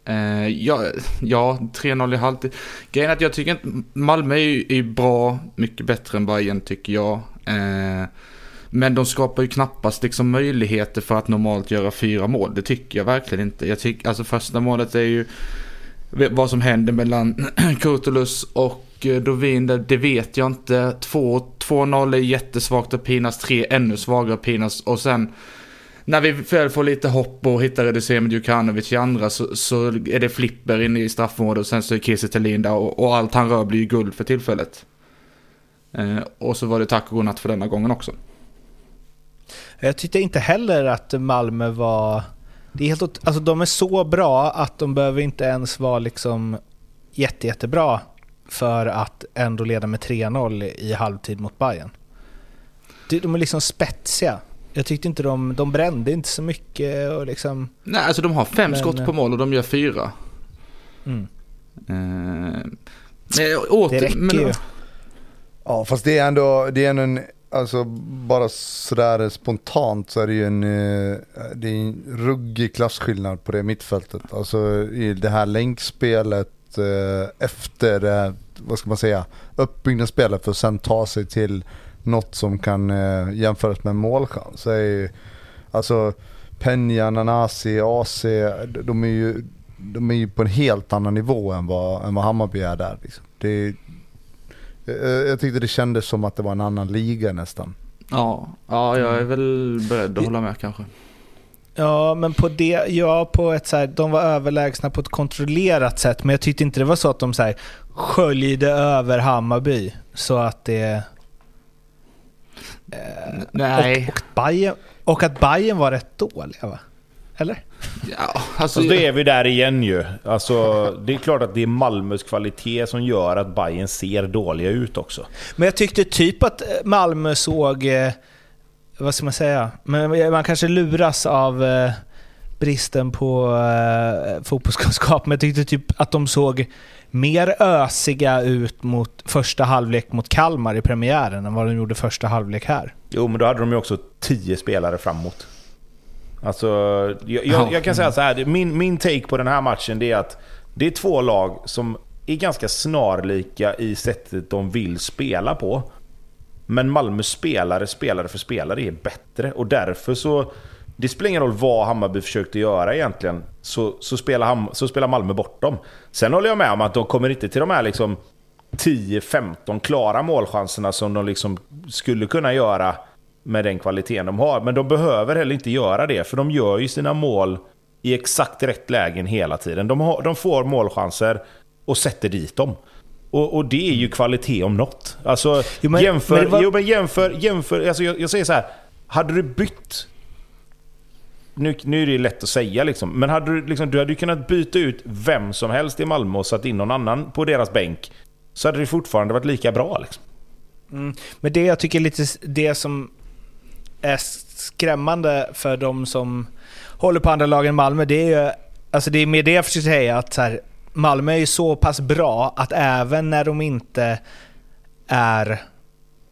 Eh, ja, ja 3-0 i halvtid. Grejen är att jag tycker inte, Malmö är ju är bra, mycket bättre än Bayern tycker jag. Eh, men de skapar ju knappast liksom möjligheter för att normalt göra fyra mål. Det tycker jag verkligen inte. Jag tycker, alltså första målet är ju vad som händer mellan Kurtulus och eh, Dovin, det vet jag inte. 2-0 är jättesvagt att Pinas, 3 ännu svagare att Pinas och sen när vi väl får lite hopp och hittar reducering med Djukanovic i andra så, så, är det flipper inne i straffområdet och sen så är Kiese Thelin där och, och, allt han rör blir ju guld för tillfället. Eh, och så var det tack och godnatt för denna gången också. Jag tyckte inte heller att Malmö var... Det är helt, alltså de är så bra att de behöver inte ens vara liksom jätte, jättebra för att ändå leda med 3-0 i halvtid mot Bayern. De är liksom spetsiga. Jag tyckte inte de, de brände inte så mycket och liksom... Nej, alltså de har fem men, skott på mål och de gör fyra. Mm. Men, åter, det räcker men, ju. Ja, fast det är ändå, det är ändå en, alltså bara sådär spontant så är det ju en, eh, det är en ruggig klasskillnad på det mittfältet. Alltså i det här länkspelet eh, efter det, vad ska man säga, uppbyggnadsspelet för att sen ta sig till något som kan eh, jämföras med en målchans. Är ju, alltså Peña, Nanasi, AC, de är, ju, de är ju på en helt annan nivå än vad, än vad Hammarby är där. Liksom. Det, jag, jag tyckte det kändes som att det var en annan liga nästan. Ja, ja jag är väl beredd att hålla med kanske. Ja, men på det, ja, på ett så här, de var överlägsna på ett kontrollerat sätt, men jag tyckte inte det var så att de så här, sköljde över Hammarby så att det Eh, Nej. Och, och, Bayern, och att Bayern var rätt dåliga va? Eller? Ja, alltså, alltså då är vi där igen ju. Alltså, det är klart att det är Malmös kvalitet som gör att Bayern ser dåliga ut också. Men jag tyckte typ att Malmö såg... Eh, vad ska man säga? Men man kanske luras av eh, bristen på eh, fotbollskunskap, men jag tyckte typ att de såg mer ösiga ut mot första halvlek mot Kalmar i premiären än vad de gjorde första halvlek här. Jo, men då hade de ju också tio spelare framåt. Alltså, jag, jag, jag kan säga så här, min, min take på den här matchen det är att det är två lag som är ganska snarlika i sättet de vill spela på. Men Malmö spelare, spelare för spelare, är bättre och därför så det spelar ingen roll vad Hammarby försökte göra egentligen, så, så, spelar, Ham så spelar Malmö bort dem. Sen håller jag med om att de kommer inte till de här liksom 10-15 klara målchanserna som de liksom skulle kunna göra med den kvaliteten de har. Men de behöver heller inte göra det, för de gör ju sina mål i exakt rätt lägen hela tiden. De, har, de får målchanser och sätter dit dem. Och, och, det är ju kvalitet om något. Alltså, jo, men, jämför, men var... jo, men jämför, jämför alltså jag, jag säger så här. Hade du bytt nu, nu är det lätt att säga liksom, men hade du, liksom, du hade ju kunnat byta ut vem som helst i Malmö och satt in någon annan på deras bänk. Så hade det fortfarande varit lika bra. Liksom. Mm. Men det jag tycker är lite det som är skrämmande för de som håller på andra lag än Malmö, det är ju, alltså det är med det jag försöker säga att så här, Malmö är ju så pass bra att även när de inte är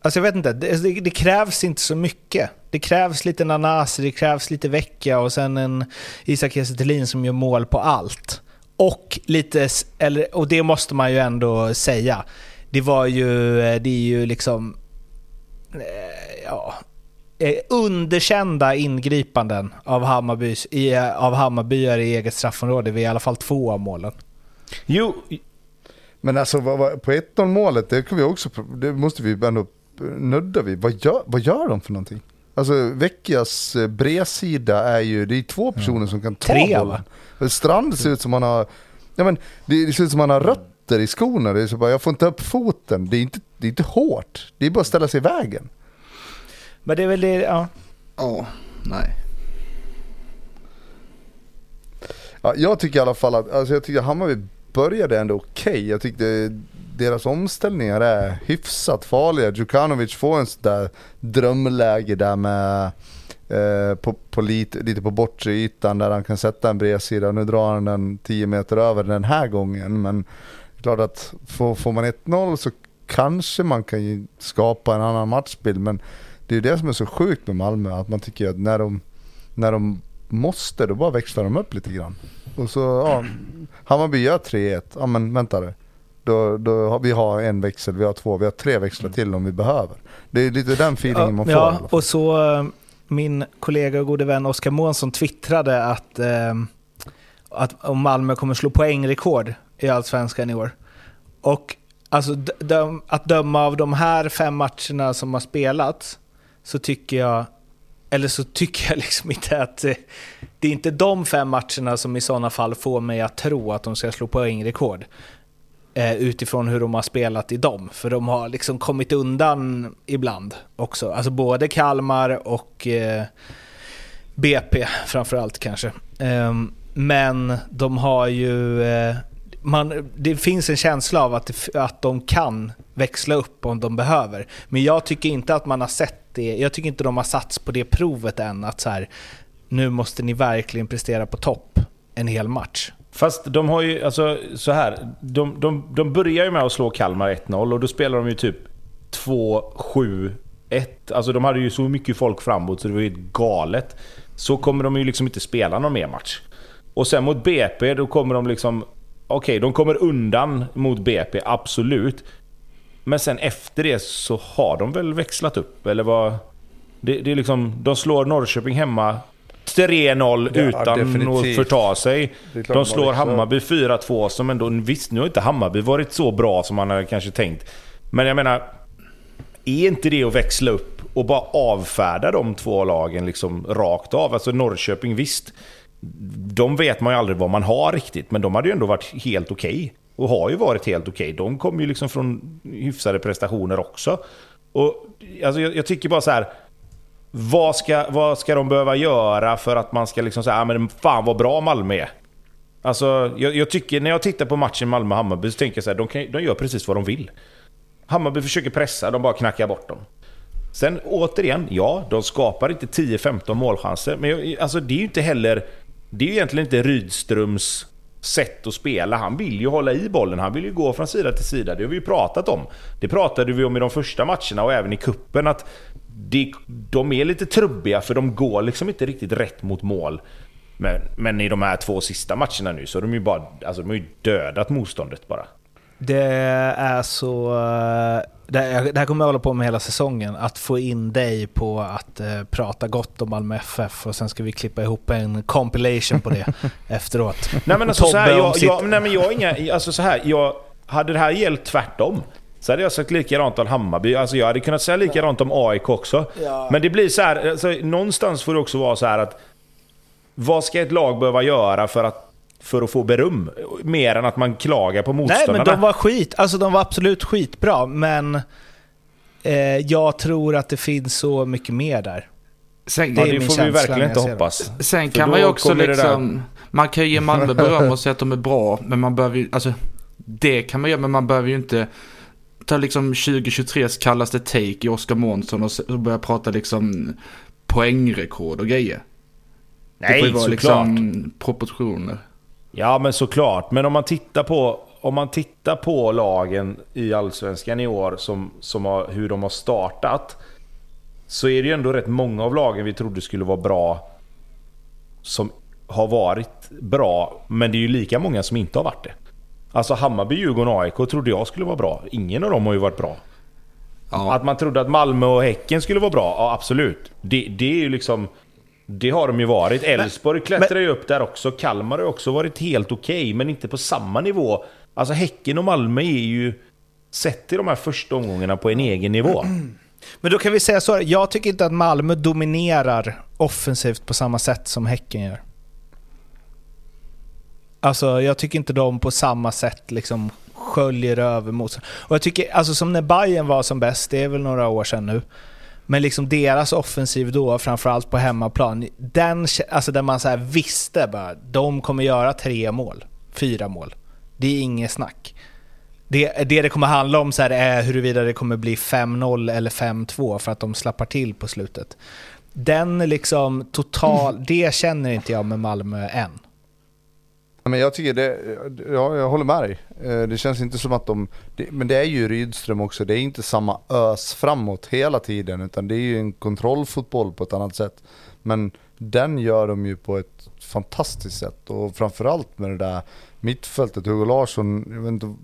Alltså jag vet inte, det, alltså, det, krävs inte så mycket. Det krävs lite Nanasi, det krävs lite Vecchia och sen en Isak Kiese som gör mål på allt. Och lite, eller, och det måste man ju ändå säga. Det var ju, eh, det är ju liksom, eh, ja, eh, underkända ingripanden av, Hammarbys, av Hammarbyare i eget straffområde vid i alla fall två av målen. Jo, men alltså på 1-0 målet, det, kan vi också, det måste vi ändå nuddar vi. Vad gör, vad gör de för någonting? Alltså Vecchias eh, bredsida är ju, det är två personer som kan ta Tre, bollen. Va? Strand ser ut som han har, ja men det, det ser ut som han har rötter i skorna. Det är så bara, jag får inte upp foten. Det är inte, det är inte hårt. Det är bara att ställa sig i vägen. Men det är väl det, ja. Ja, nej. Ja, jag tycker i alla fall att, alltså jag tycker Hammarby började ändå okej. Jag tyckte deras omställningar är hyfsat farliga. Djukanovic får en sån där drömläge där med eh, på, på lite, lite på bortre ytan där han kan sätta en bredsida. Nu drar han den 10 meter över den här gången men klart att får, får man 1-0 så kanske man kan ju skapa en annan matchbild men det är ju det som är så sjukt med Malmö att man tycker att när de, när de måste då bara växlar de upp lite grann. Och så, ja, Hammarby gör 3-1, ja men vänta nu. Då, då har vi har en växel, vi har två, vi har tre växlar till om vi behöver. Det är lite den feelingen man får. Ja, och så eh, min kollega och gode vän Oskar Månsson twittrade att, eh, att om Malmö kommer slå poängrekord i Allsvenskan i år. Och alltså, döm, att döma av de här fem matcherna som har spelats så tycker jag, eller så tycker jag liksom inte att eh, det är inte de fem matcherna som i sådana fall får mig att tro att de ska slå poängrekord. Eh, utifrån hur de har spelat i dem. För de har liksom kommit undan ibland också. Alltså både Kalmar och eh, BP framförallt kanske. Eh, men de har ju... Eh, man, det finns en känsla av att, att de kan växla upp om de behöver. Men jag tycker inte att man har sett det. Jag tycker inte de har satts på det provet än. Att så här, nu måste ni verkligen prestera på topp en hel match. Fast de har ju, alltså så här. De, de, de börjar ju med att slå Kalmar 1-0 och då spelar de ju typ 2-7-1. Alltså de hade ju så mycket folk framåt så det var ju galet. Så kommer de ju liksom inte spela någon mer match. Och sen mot BP, då kommer de liksom... Okej, okay, de kommer undan mot BP, absolut. Men sen efter det så har de väl växlat upp, eller vad? Det, det är liksom, de slår Norrköping hemma 3-0 ja, utan definitivt. att förta sig. De slår Hammarby 4-2 som ändå... Visst, nu har inte Hammarby varit så bra som man hade kanske tänkt. Men jag menar... Är inte det att växla upp och bara avfärda de två lagen liksom rakt av? Alltså Norrköping, visst. De vet man ju aldrig vad man har riktigt, men de hade ju ändå varit helt okej. Okay. Och har ju varit helt okej. Okay. De kommer ju liksom från hyfsade prestationer också. Och alltså jag, jag tycker bara så här vad ska, vad ska de behöva göra för att man ska liksom säga ah, men fan vad bra Malmö är? Alltså, jag, jag tycker, när jag tittar på matchen Malmö-Hammarby så tänker jag så här, de, kan, de gör precis vad de vill. Hammarby försöker pressa, de bara knackar bort dem. Sen återigen, ja, de skapar inte 10-15 målchanser, men jag, alltså, det är ju inte heller... Det är ju egentligen inte Rydströms sätt att spela. Han vill ju hålla i bollen, han vill ju gå från sida till sida. Det har vi ju pratat om. Det pratade vi om i de första matcherna och även i kuppen att det, de är lite trubbiga för de går liksom inte riktigt rätt mot mål. Men, men i de här två sista matcherna nu så har de ju bara alltså, de har ju dödat motståndet bara. Det är så... Det här, det här kommer jag hålla på med hela säsongen. Att få in dig på att uh, prata gott om Malmö FF och sen ska vi klippa ihop en compilation på det efteråt. Nej men alltså så här, jag, jag, nej, men jag inga... Alltså så här, jag, hade det här gällt tvärtom så hade jag sagt likadant om Hammarby. Alltså jag hade kunnat säga likadant om AIK också. Ja. Men det blir så här, alltså, någonstans får det också vara så här att... Vad ska ett lag behöva göra för att för att få beröm. Mer än att man klagar på motståndarna. Nej, men de var skit. Alltså de var absolut skitbra, men eh, jag tror att det finns så mycket mer där. Sen, det, ja, det får vi verkligen inte hoppas. Sen kan man ju också liksom... Man kan ju ge Malmö beröm och säga att de är bra, men man behöver ju... Alltså, det kan man göra, men man behöver ju inte ta liksom 2023s kallaste take i Oskar Månsson och börja prata liksom poängrekord och grejer. Nej, det får ju vara liksom proportioner. Ja, men såklart. Men om man tittar på, om man tittar på lagen i Allsvenskan i år, som, som har, hur de har startat. Så är det ju ändå rätt många av lagen vi trodde skulle vara bra, som har varit bra. Men det är ju lika många som inte har varit det. Alltså Hammarby, Djurgården och AIK trodde jag skulle vara bra. Ingen av dem har ju varit bra. Ja. Att man trodde att Malmö och Häcken skulle vara bra, ja absolut. Det, det är ju liksom... Det har de ju varit. Elfsborg klättrar ju upp där också. Kalmar har också varit helt okej, okay, men inte på samma nivå. Alltså Häcken och Malmö är ju... Sett till de här första omgångarna på en egen nivå. Men då kan vi säga så jag tycker inte att Malmö dominerar offensivt på samma sätt som Häcken gör. Alltså jag tycker inte de på samma sätt liksom sköljer över mot... Och jag tycker, alltså som när Bayern var som bäst, det är väl några år sedan nu. Men liksom deras offensiv då, framförallt på hemmaplan, den, alltså där man så visste bara, de kommer göra tre mål, fyra mål. Det är inget snack. Det, det det kommer handla om så är huruvida det kommer bli 5-0 eller 5-2 för att de slappar till på slutet. Den liksom total, det känner inte jag med Malmö än. Men jag tycker det, ja, jag håller med dig. Eh, det känns inte som att de, det, men det är ju Rydström också, det är inte samma ös framåt hela tiden utan det är ju en kontrollfotboll på ett annat sätt. Men den gör de ju på ett fantastiskt sätt och framförallt med det där mittfältet, Hugo Larsson, jag vet inte,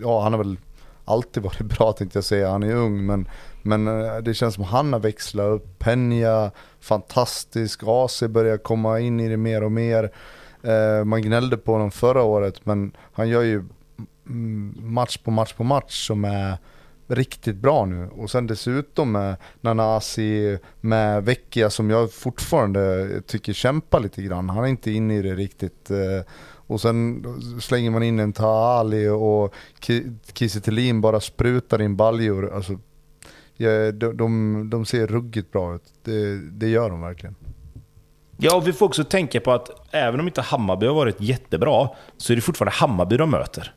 ja han har väl alltid varit bra tänkte jag säga, han är ung men, men eh, det känns som han har växlat upp, Penja, fantastisk, AC börjar komma in i det mer och mer. Eh, man gnällde på honom förra året men han gör ju mm, match på match på match som är riktigt bra nu. Och sen dessutom eh, med Nanasi, med Vecchia som jag fortfarande tycker kämpar lite grann. Han är inte inne i det riktigt. Eh. Och sen slänger man in en Taali och Kiese bara sprutar in baljor. Alltså, de, de, de ser ruggigt bra ut. Det, det gör de verkligen. Ja, och vi får också tänka på att även om inte Hammarby har varit jättebra, så är det fortfarande Hammarby de möter.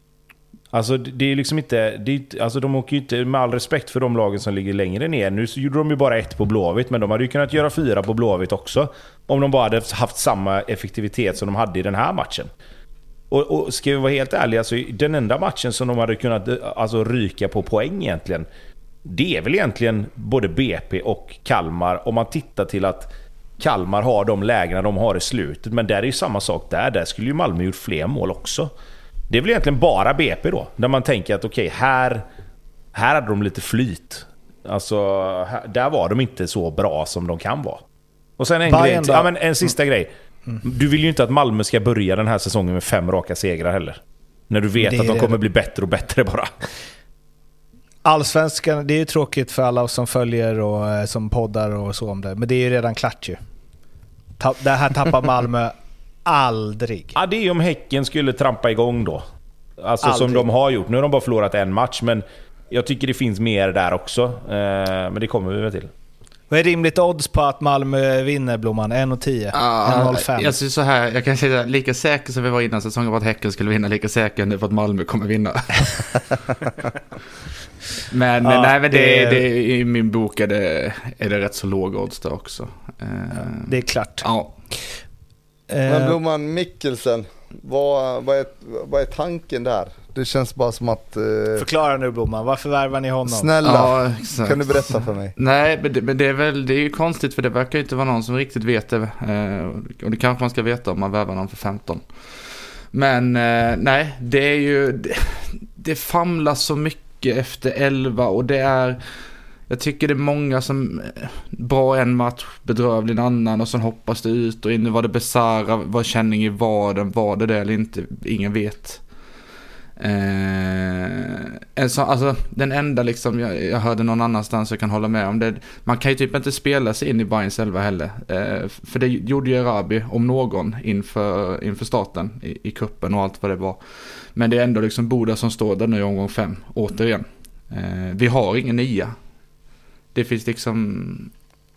Alltså det är liksom inte... Det är, alltså de åker ju inte, med all respekt för de lagen som ligger längre ner. Nu så gjorde de ju bara ett på Blåvitt, men de hade ju kunnat göra fyra på Blåvitt också. Om de bara hade haft samma effektivitet som de hade i den här matchen. Och, och ska vi vara helt ärliga, så den enda matchen som de hade kunnat alltså, ryka på poäng egentligen, det är väl egentligen både BP och Kalmar om man tittar till att Kalmar har de lägena de har i slutet. Men där är ju samma sak där. Där skulle ju Malmö gjort fler mål också. Det är väl egentligen bara BP då. Där man tänker att okej, okay, här, här hade de lite flyt. Alltså, här, där var de inte så bra som de kan vara. Och sen en, grej, ja, men en sista mm. grej. Du vill ju inte att Malmö ska börja den här säsongen med fem raka segrar heller. När du vet det att de kommer bli bättre och bättre bara. Allsvenskan, det är ju tråkigt för alla oss som följer och som poddar och så om det. Men det är ju redan klart ju. Det här tappar Malmö aldrig. Ja, det är om Häcken skulle trampa igång då. Alltså aldrig. som de har gjort. Nu har de bara förlorat en match, men jag tycker det finns mer där också. Eh, men det kommer vi väl till. Vad är rimligt odds på att Malmö vinner, Blomman? 1,10? Ah, 1,05? Jag så här, jag kan säga lika säker som vi var innan säsongen på att Häcken skulle vinna, lika säker nu på att Malmö kommer vinna. men ja, nej, men det, det, det, i min bok är det, är det rätt så låga odds där också. Ja, det är klart. Ja. Men eh. Blomman Mikkelsen, vad, vad, är, vad är tanken där? Det känns bara som att... Eh... Förklara nu Blomman, varför värvar ni honom? Snälla, ja, kan du berätta för mig? Nej, men det, men det, är väl, det är ju konstigt för det verkar ju inte vara någon som riktigt vet det. Eh, och det kanske man ska veta om man värvar någon för 15. Men eh, nej, det är ju... Det, det famlas så mycket efter 11 och det är... Jag tycker det är många som, eh, bra en match, bedrövlig en annan och sen hoppas det ut och in. Nu var det Besara, var känning i vaden, var det det eller inte? Ingen vet. Eh, eh, så, alltså, den enda liksom, jag, jag, hörde någon annanstans jag kan hålla med om det. Man kan ju typ inte spela sig in i Bayern själva heller. Eh, för det gjorde ju Arabi, om någon, inför, inför starten i, i kuppen och allt vad det var. Men det är ändå liksom Boda som står där nu i omgång fem, återigen. Eh, vi har ingen nia. Det finns liksom...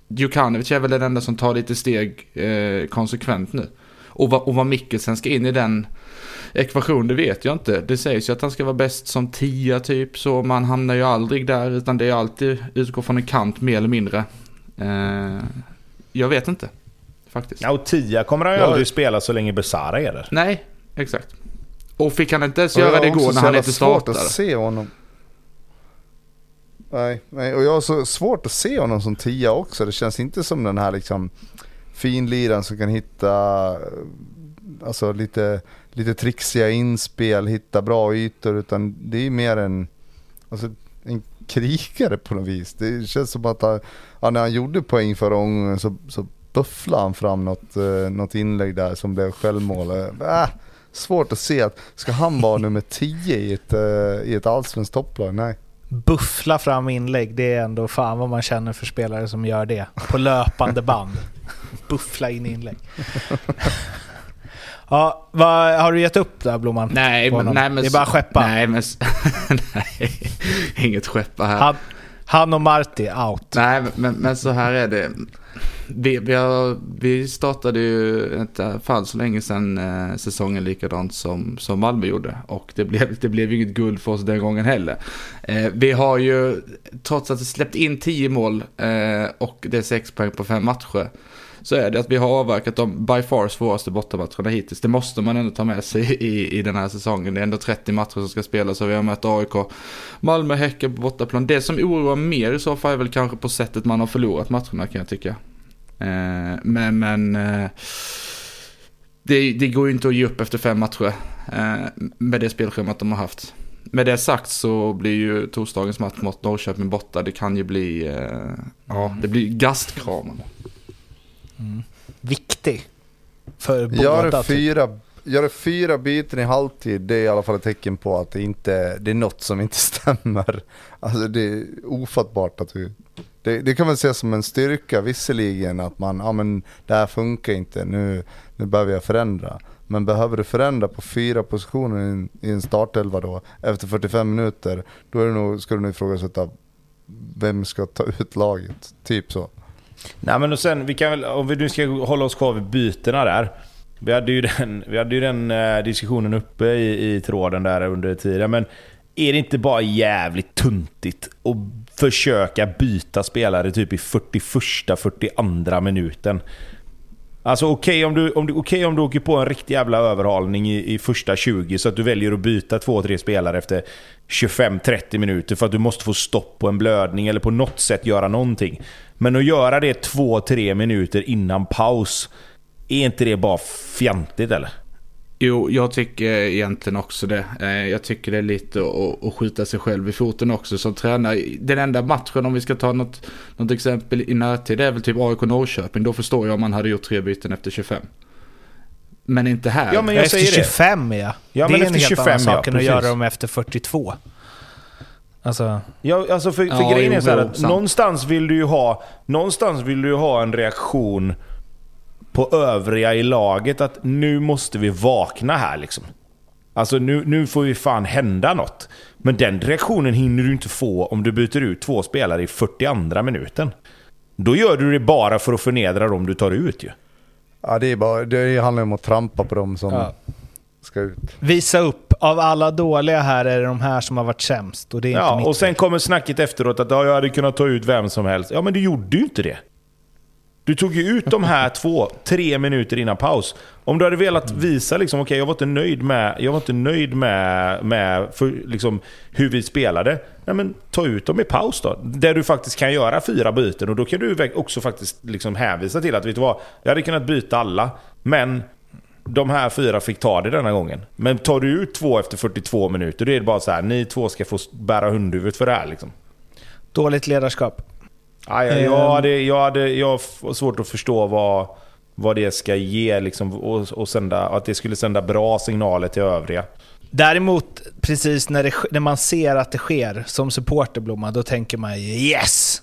Djukanovic är väl den enda som tar lite steg eh, konsekvent nu. Och vad, och vad Mikkelsen ska in i den ekvationen, det vet jag inte. Det sägs ju att han ska vara bäst som tia typ, så man hamnar ju aldrig där, utan det är alltid utgå från en kant mer eller mindre. Eh, jag vet inte, faktiskt. Ja, och tia kommer han ju ja. aldrig spela så länge Besara är där. Nej, exakt. Och fick han inte ens göra det igår när han inte startade? Jag har att se honom. Nej, nej, och jag har så svårt att se honom som tia också. Det känns inte som den här liksom finliran som kan hitta alltså lite, lite trixiga inspel, hitta bra ytor. Utan det är mer en, alltså, en krigare på något vis. Det känns som att han, ja, när han gjorde poäng förra gången så, så bufflade han fram något, eh, något inlägg där som blev självmål. Äh, svårt att se att, ska han vara nummer 10 i ett, eh, i ett allsvenskt topplag? Nej buffla fram inlägg, det är ändå fan vad man känner för spelare som gör det. På löpande band. buffla in inlägg. Ja, vad, har du gett upp där Blomman? Nej, men, nej men... Det är bara skeppa? Nej, men... nej, inget skeppa här. Had, Han och Marti out. Nej, men, men så här är det. Vi, vi, har, vi startade ju inte för så länge sedan eh, säsongen likadant som, som Malmö gjorde. Och det blev, det blev inget guld för oss den gången heller. Eh, vi har ju, trots att vi släppt in 10 mål eh, och det är 6 poäng på 5 matcher. Så är det att vi har avverkat de by far svåraste bortamatcherna hittills. Det måste man ändå ta med sig i, i den här säsongen. Det är ändå 30 matcher som ska spelas och vi har mött AIK, Malmö, Häcken på bortaplan. Det som oroar mer i så fall är väl kanske på sättet man har förlorat matcherna kan jag tycka. Eh, men men eh, det, det, går ju inte att ge upp efter fem matcher eh, med det spelschemat de har haft. Med det sagt så blir ju torsdagens match mot Norrköping borta. Det kan ju bli, eh, ja, det blir gastkramande. Mm. Viktig. För båda. Gör fyra, gör fyra byten i halvtid, det är i alla fall ett tecken på att det, inte, det är något som inte stämmer. Alltså det är ofattbart att du det, det, kan man se som en styrka visserligen att man, ja men det här funkar inte, nu, nu behöver jag förändra. Men behöver du förändra på fyra positioner i en, i en startelva då, efter 45 minuter, då är det nog, ska du nog ifrågasätta vem ska ta ut laget. Typ så. Nej men och sen, vi kan väl, om vi nu ska hålla oss kvar vid bytena där. Vi hade ju den, vi hade ju den eh, diskussionen uppe i, i tråden där under tiden. Men är det inte bara jävligt tuntigt att försöka byta spelare typ i 41-42 minuten? Alltså okej okay, om, du, om, du, okay, om du åker på en riktig jävla överhalning i, i första 20 så att du väljer att byta 2-3 spelare efter 25-30 minuter för att du måste få stopp på en blödning eller på något sätt göra någonting. Men att göra det 2-3 minuter innan paus, är inte det bara fjantigt eller? Jo, jag tycker egentligen också det. Eh, jag tycker det är lite att, skjuta sig själv i foten också som tränare. Den enda matchen, om vi ska ta något, något exempel i närtid, det är väl typ AIK Norrköping. Då förstår jag om man hade gjort tre byten efter 25. Men inte här. Ja, men jag efter 25 ja. ja. Det är en helt 25, annan sak ja, än att göra dem efter 42. Alltså... Ja, alltså för, för ja, grejen är så här att någonstans vill du ju ha, någonstans vill du ha en reaktion på övriga i laget att nu måste vi vakna här liksom. Alltså nu, nu får vi fan hända något. Men den reaktionen hinner du inte få om du byter ut två spelare i 42 minuten. Då gör du det bara för att förnedra dem du tar ut ju. Ja, det, är bara, det handlar om att trampa på dem som ja. ska ut. Visa upp. Av alla dåliga här är det de här som har varit sämst. Och det är ja, inte mitt och sen kommer snacket efteråt att ja, jag hade kunnat ta ut vem som helst. Ja, men du gjorde ju inte det. Du tog ju ut de här två, tre minuter innan paus. Om du hade velat visa liksom, okej okay, jag var inte nöjd med, jag var inte nöjd med, med för, liksom, hur vi spelade. Nej, men ta ut dem i paus då. Där du faktiskt kan göra fyra byten och då kan du också faktiskt liksom hänvisa till att, vet du vad? Jag hade kunnat byta alla, men de här fyra fick ta det denna gången. Men tar du ut två efter 42 minuter, då är det bara så här, ni två ska få bära hundhuvudet för det här liksom. Dåligt ledarskap. Ja, jag, jag, ehm. hade, jag, hade, jag har svårt att förstå vad, vad det ska ge liksom, och, och sända, att det skulle sända bra signaler till övriga. Däremot, precis när, det, när man ser att det sker som supporter Blomma, då tänker man yes!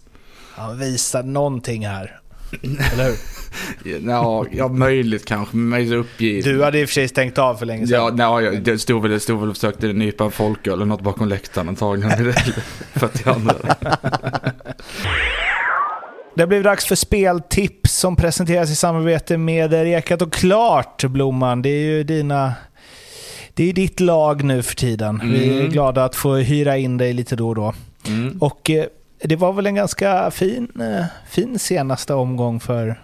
Han visar någonting här. Eller hur? ja, ja, möjligt kanske, men jag är uppgiven. Du hade i och för sig stängt av för länge sedan. Ja, nej, det stod väl, stod väl och försökte nypa en folköl eller något bakom läktaren antagligen. 42. Det blivit dags för speltips som presenteras i samarbete med Rekat och Klart, Blomman. Det är ju dina... Det är ditt lag nu för tiden. Mm. Vi är mm. glada att få hyra in dig lite då och då. Mm. Och eh, det var väl en ganska fin, eh, fin senaste omgång för,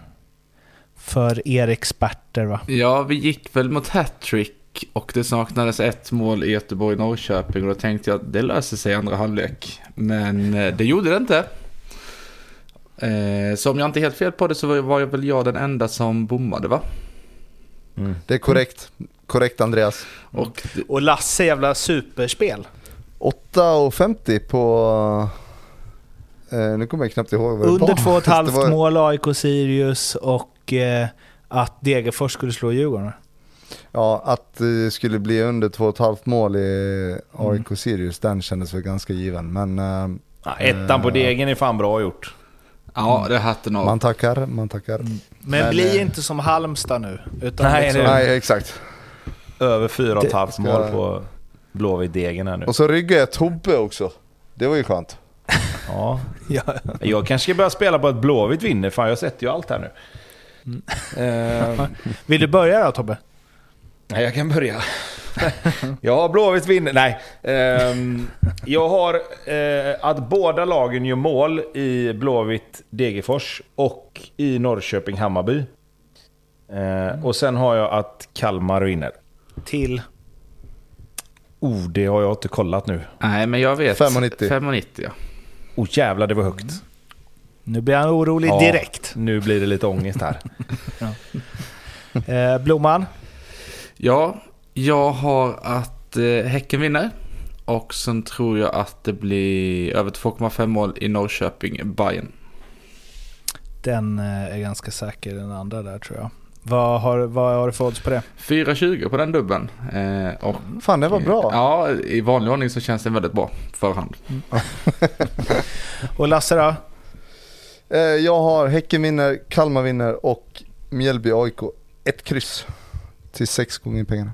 för er experter va? Ja, vi gick väl mot hattrick och det saknades ett mål i Göteborg-Norrköping och då tänkte jag att det löser sig i andra halvlek. Men eh, det gjorde det inte. Eh, så om jag inte helt fel på det så var jag väl jag den enda som bommade va? Mm. Det är korrekt. Korrekt Andreas. Och, och Lasse jävla superspel. 8,50 på... Eh, nu kommer jag knappt ihåg vad det Under 2,5 var... mål AIK Sirius och eh, att Degerfors skulle slå Djurgården. Ja, att det skulle bli under 2,5 mål i AIK mm. Sirius, den kändes väl ganska given. Men... Eh, ja, ettan på degen är fan bra gjort. Ja, det är hatten av. Man tackar, man tackar. Men, Men bli eh, inte som Halmstad nu. Utan nej, liksom, nej, exakt. Över fyra och ett halvt mål på Blåvitt-degen här nu. Och så ryggar jag Tobbe också. Det var ju skönt. Ja. Ja. Jag kanske ska börja spela på att Blåvitt vinner, fan jag sätter ju allt här nu. Eh, Vill du börja då Tobbe? Nej, jag kan börja. ja, Blåvitt vinner. Nej. Ehm, jag har eh, att båda lagen gör mål i Blåvitt Degerfors och i Norrköping Hammarby. Eh, och sen har jag att Kalmar vinner. Till? Oh, det har jag inte kollat nu. Nej, men jag vet. 5,90. 5,90 ja. Oh jävlar, det var högt. Nu blir han orolig Ja. direkt. Nu blir det lite ångest här. Eh, Blomman? Ja, jag har att eh, Häcken vinner. Och sen tror jag att det blir över 2,5 mål i Norrköping, Bayern. Den eh, är ganska säker, den andra där tror jag. Vad har, vad har du för odds på det? 4,20 på den dubben. Eh, och, Fan, det var bra. Ja, i vanlig ordning så känns det väldigt bra förhand. Och Lasse då? Eh, jag har Häcken vinner, Kalmar vinner och Mjällby AIK. Ett kryss till sex gånger pengarna.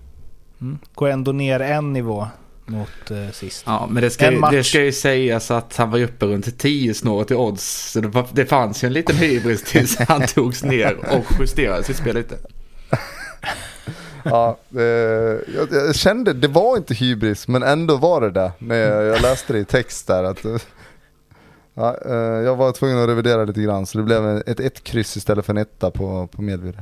Mm. Går ändå ner en nivå mot eh, sist. Ja, men det ska, ju- det ska ju sägas att han var ju uppe runt 10 snåret i odds. Så det, var, det fanns ju en liten hybris tills han togs ner och justerade sitt spel lite. Ja, eh, jag, jag kände, det var inte hybris, men ändå var det det när jag, jag läste det i text där. Att, ja, eh, jag var tvungen att revidera lite grann, så det blev ett ett kryss istället för en etta på, på Medby.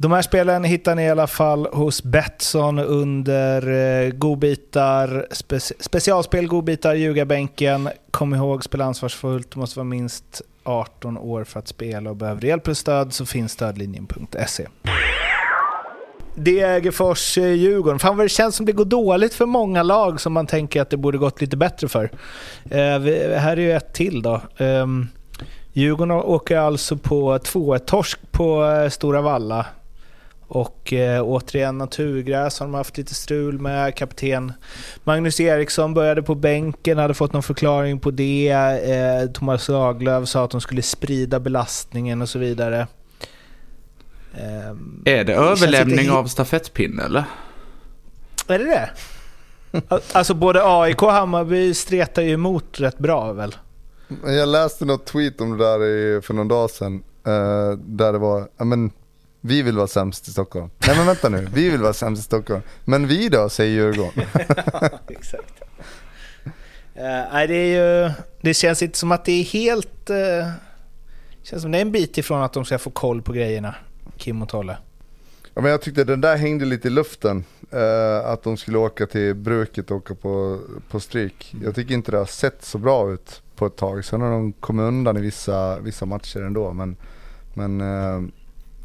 De här spelen hittar ni i alla fall hos Betsson under eh, godbitar, spe, specialspel, godbitar, ljugarbänken. Kom ihåg, spela ansvarsfullt, du måste vara minst 18 år för att spela och behöver du hjälp och stöd så finns stödlinjen.se. Degerfors-Djurgården. Eh, Fan vad det känns som det går dåligt för många lag som man tänker att det borde gått lite bättre för. Eh, vi, här är ju ett till då. Eh, Djurgården åker alltså på 2-1-torsk på eh, Stora Valla. Och eh, återigen naturgräs har de haft lite strul med. Kapten Magnus Eriksson började på bänken, hade fått någon förklaring på det. Eh, Thomas Lagerlöf sa att de skulle sprida belastningen och så vidare. Ehm, Är det känns överlämning av stafettpinne eller? Är det det? Al- Alltså både AIK och Hammarby stretar ju emot rätt bra väl? Jag läste något tweet om det där i, för någon dag sedan, eh, där det var, men vi vill vara sämst i Stockholm. Nej men vänta nu, vi vill vara sämst i Stockholm. Men vi då, säger Djurgården. Exakt. Eh, nej, det, är ju, det känns inte som att det är helt... Uh, känns som det är en bit ifrån att de ska få koll på grejerna, Kim och Tolle. Ja, men jag tyckte den där hängde lite i luften. Eh, att de skulle åka till bruket och åka på, på stryk. Jag tycker inte det har sett så bra ut på ett tag. Sen har de kommit undan i vissa, vissa matcher ändå. Men, men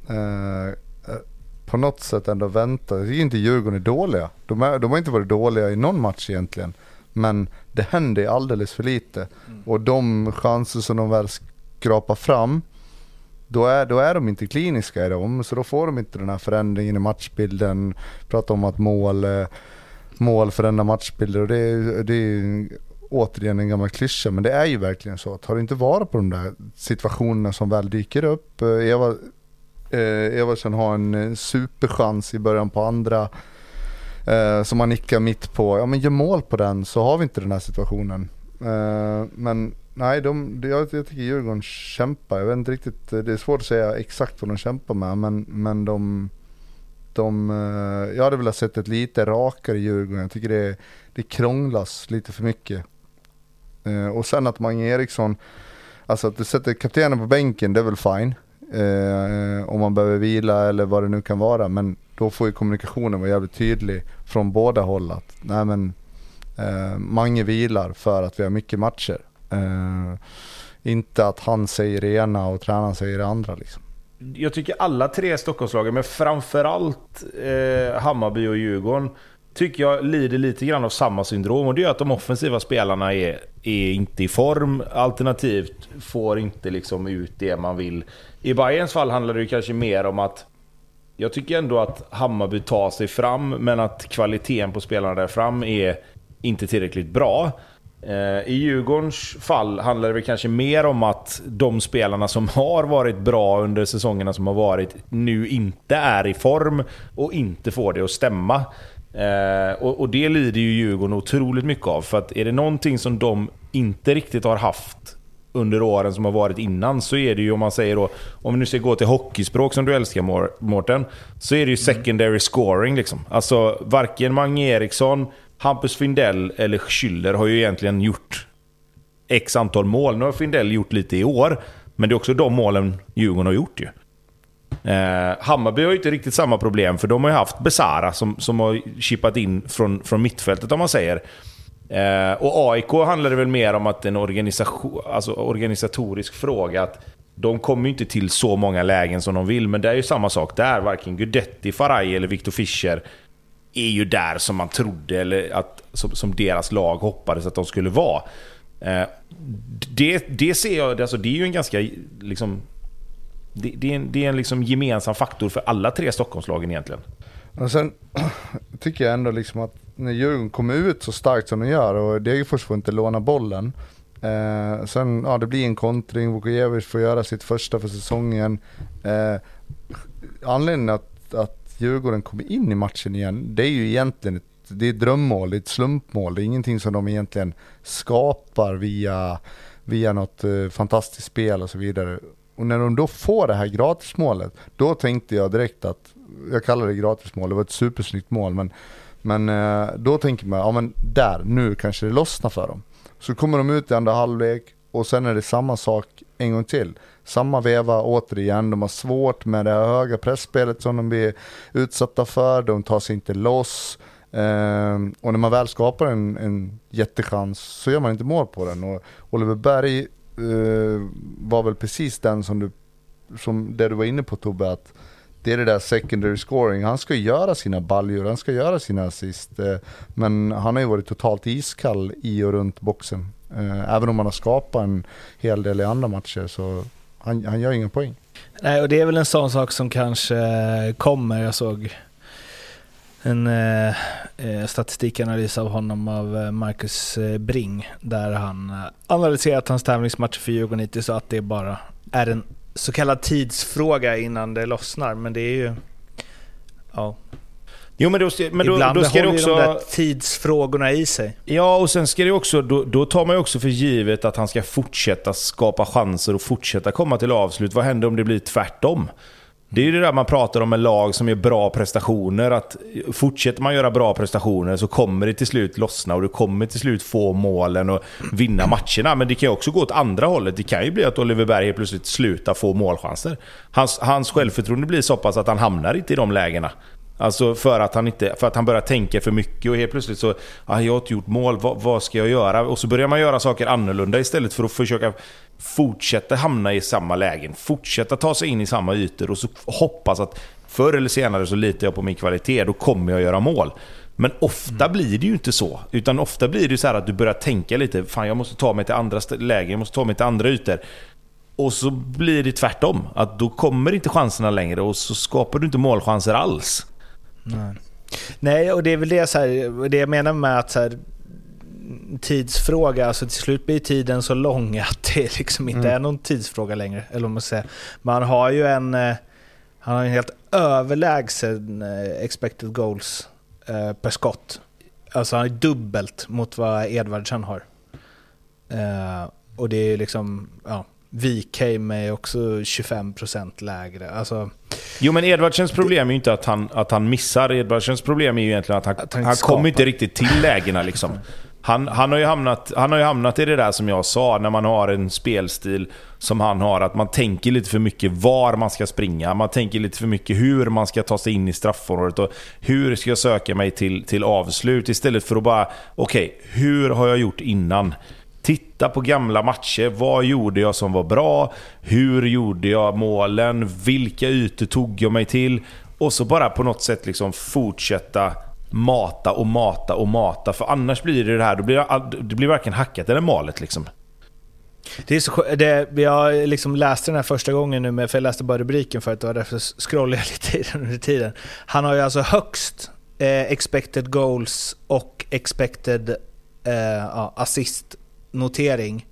eh, eh, på något sätt ändå vänta. Jag tycker inte Djurgården är dåliga. De, är, de har inte varit dåliga i någon match egentligen. Men det händer alldeles för lite. Och de chanser som de väl skrapar fram då är, då är de inte kliniska i dem, så då får de inte den här förändringen i matchbilden. Prata om att mål, eh, mål förändrar matchbilder och det är, det är återigen en gammal klyscha, men det är ju verkligen så att har du inte varit på de där situationerna som väl dyker upp, Eva, eh, Eversen har en eh, superchans i början på andra, eh, som han nickar mitt på, ja men gör mål på den så har vi inte den här situationen. Eh, men nej, de, jag, jag tycker Djurgården kämpar. Jag vet inte riktigt, eh, det är svårt att säga exakt vad de kämpar med. Men, men de, de, eh, jag hade velat sett ett lite rakare Djurgården. Jag tycker det, det krånglas lite för mycket. Eh, och sen att Mange Eriksson, alltså att du sätter kaptenen på bänken, det är väl fine. Eh, om man behöver vila eller vad det nu kan vara. Men då får ju kommunikationen vara jävligt tydlig från båda håll. Att, nej men, eh, Mange vilar för att vi har mycket matcher. Eh, inte att han säger det ena och tränaren säger det andra liksom. Jag tycker alla tre Stockholmslagen, men framförallt eh, Hammarby och Djurgården, tycker jag lider lite grann av samma syndrom. Och det är att de offensiva spelarna är, är inte i form, alternativt får inte liksom ut det man vill. I Bayerns fall handlar det ju kanske mer om att jag tycker ändå att Hammarby tar sig fram, men att kvaliteten på spelarna där fram är inte tillräckligt bra. Eh, I Djurgårdens fall handlar det väl kanske mer om att de spelarna som har varit bra under säsongerna som har varit nu inte är i form och inte får det att stämma. Eh, och, och det lider ju Djurgården otroligt mycket av. För att är det någonting som de inte riktigt har haft under åren som har varit innan så är det ju om man säger då, om vi nu ska gå till hockeyspråk som du älskar Mårten, så är det ju secondary scoring liksom. Alltså varken Mange Eriksson, Hampus Findell eller Schüller har ju egentligen gjort x antal mål. Nu har Findell gjort lite i år, men det är också de målen Djurgården har gjort ju. Eh, Hammarby har ju inte riktigt samma problem, för de har ju haft Besara som, som har chippat in från, från mittfältet om man säger. Eh, och AIK handlar det väl mer om att en organisation, alltså organisatorisk fråga. att De kommer ju inte till så många lägen som de vill, men det är ju samma sak där. Varken Gudetti, Faraj eller Victor Fischer är ju där som man trodde, eller att, som, som deras lag hoppades att de skulle vara. Eh, det, det ser jag, alltså det är ju en ganska liksom, det, det, är en, det är en liksom gemensam faktor för alla tre Stockholmslagen egentligen. Och sen tycker jag ändå liksom att när Djurgården kommer ut så starkt som de gör och Degerfors får inte låna bollen. Eh, sen, ja det blir en kontring, Vukojevic får göra sitt första för säsongen. Eh, anledningen att, att Djurgården kommer in i matchen igen, det är ju egentligen ett, det är ett drömmål, det är ett slumpmål. Det är ingenting som de egentligen skapar via, via något eh, fantastiskt spel och så vidare. Och när de då får det här gratismålet, då tänkte jag direkt att, jag kallar det gratismål, det var ett supersnyggt mål, men, men eh, då tänker man, ja men där, nu kanske det lossnar för dem. Så kommer de ut i andra halvlek och sen är det samma sak en gång till. Samma veva återigen, de har svårt med det här höga pressspelet som de blir utsatta för, de tar sig inte loss. Eh, och när man väl skapar en, en jättechans så gör man inte mål på den. Och Oliver Berg uh, var väl precis den som du, som det du var inne på Tobbe, att det är det där secondary scoring. Han ska göra sina baljor, han ska göra sina assist. Uh, men han har ju varit totalt iskall i och runt boxen. Uh, även om han har skapat en hel del i andra matcher så han, han gör ingen poäng. Nej, och det är väl en sån sak som kanske kommer. Jag såg en eh, eh, statistikanalys av honom av eh, Marcus eh, Bring där han analyserat hans tävlingsmatcher för Djurgården hittills och att det bara är en så kallad tidsfråga innan det lossnar. Men det är ju... Ja. Jo men då, men då, Ibland då ska det också... de där tidsfrågorna i sig. Ja, och sen ska det också, då, då tar man ju också för givet att han ska fortsätta skapa chanser och fortsätta komma till avslut. Vad händer om det blir tvärtom? Det är ju det där man pratar om med lag som gör bra prestationer. Att fortsätter man göra bra prestationer så kommer det till slut lossna och du kommer till slut få målen och vinna matcherna. Men det kan ju också gå åt andra hållet. Det kan ju bli att Oliver Berg helt plötsligt slutar få målchanser. Hans, hans självförtroende blir så pass att han hamnar inte i de lägena. Alltså för att han, inte, för att han börjar tänka för mycket och helt plötsligt så... Ah, jag har inte gjort mål, vad, vad, ska jag göra? Och så börjar man göra saker annorlunda istället för att försöka fortsätta hamna i samma lägen. Fortsätta ta sig in i samma ytor och så hoppas att förr eller senare så litar jag på min kvalitet, då kommer jag göra mål. Men ofta blir det ju inte så. Utan ofta blir det så här att du börjar tänka lite, fan jag måste ta mig till andra lägen, jag måste ta mig till andra ytor. Och så blir det tvärtom. Att då kommer inte chanserna längre och så skapar du inte målchanser alls. Nej. Nej, och det är väl det, så här, det jag menar med att så här, tidsfråga, alltså till slut blir tiden så lång att det liksom inte mm. är någon tidsfråga längre. Eller man säger. Man har ju en, eh, han har en helt överlägsen eh, expected goals eh, per skott. Alltså han är dubbelt mot vad Edvardsen har. Och det är liksom, ja, Wikheim är också 25% lägre. Alltså, Jo men Edvardsens problem är ju inte att han, att han missar. Edvardsens problem är ju egentligen att han, att han, han kommer inte riktigt till lägena liksom. Han, han, har ju hamnat, han har ju hamnat i det där som jag sa, när man har en spelstil som han har. Att man tänker lite för mycket var man ska springa. Man tänker lite för mycket hur man ska ta sig in i straffområdet. Och hur ska jag söka mig till, till avslut? Istället för att bara, okej, okay, hur har jag gjort innan? Titta på gamla matcher. Vad gjorde jag som var bra? Hur gjorde jag målen? Vilka ytor tog jag mig till? Och så bara på något sätt liksom fortsätta mata och mata och mata. För annars blir det det här, då blir det, det blir varken hackat eller malet liksom. Det är så, det, jag liksom läste den här första gången nu, med, för jag läste bara rubriken för att det var därför scrollade jag lite under tiden. Han har ju alltså högst eh, expected goals och expected eh, assist notering.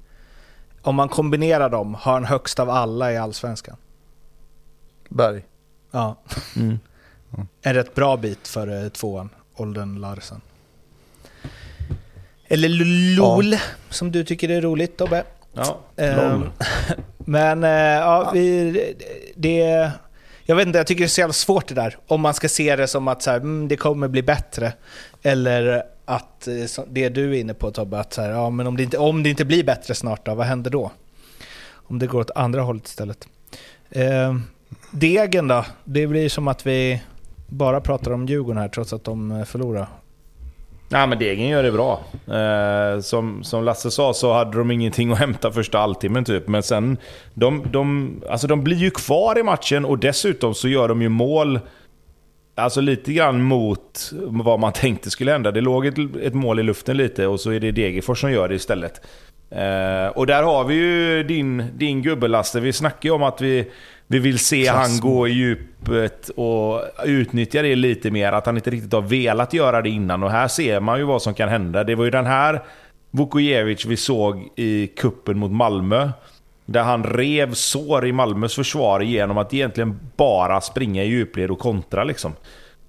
Om man kombinerar dem har han högst av alla i Allsvenskan. Berg? Ja. Mm. En rätt bra bit för tvåan. Olden Larsen. Eller LOL, som du tycker är roligt Tobbe. Ja, Ehm, Men eh, ja, vi, det... Jag vet inte, jag tycker det är så jävla svårt det där. Om man ska se det som att så här, mm, det kommer bli bättre. Eller att eh, det du är inne på Tobbe, att så här, ja, men om, det inte, om det inte blir bättre snart då, vad händer då? Om det går åt andra hållet istället. Eh, degen då? Det blir som att vi bara pratar om Djurgården här trots att de eh, förlorar. Nej men Degen gör det bra. Eh, som, som Lasse sa så hade de ingenting att hämta första halvtimmen typ. Men sen, de, de, alltså de blir ju kvar i matchen och dessutom så gör de ju mål Alltså lite grann mot vad man tänkte skulle hända. Det låg ett, ett mål i luften lite och så är det Degerfors som gör det istället. Eh, och där har vi ju din, din gubbe Lasse. Vi snackar ju om att vi, vi vill se han gå i djupet och utnyttja det lite mer. Att han inte riktigt har velat göra det innan. Och här ser man ju vad som kan hända. Det var ju den här Vukojevic vi såg i kuppen mot Malmö. Där han rev sår i Malmös försvar genom att egentligen bara springa i djupled och kontra liksom.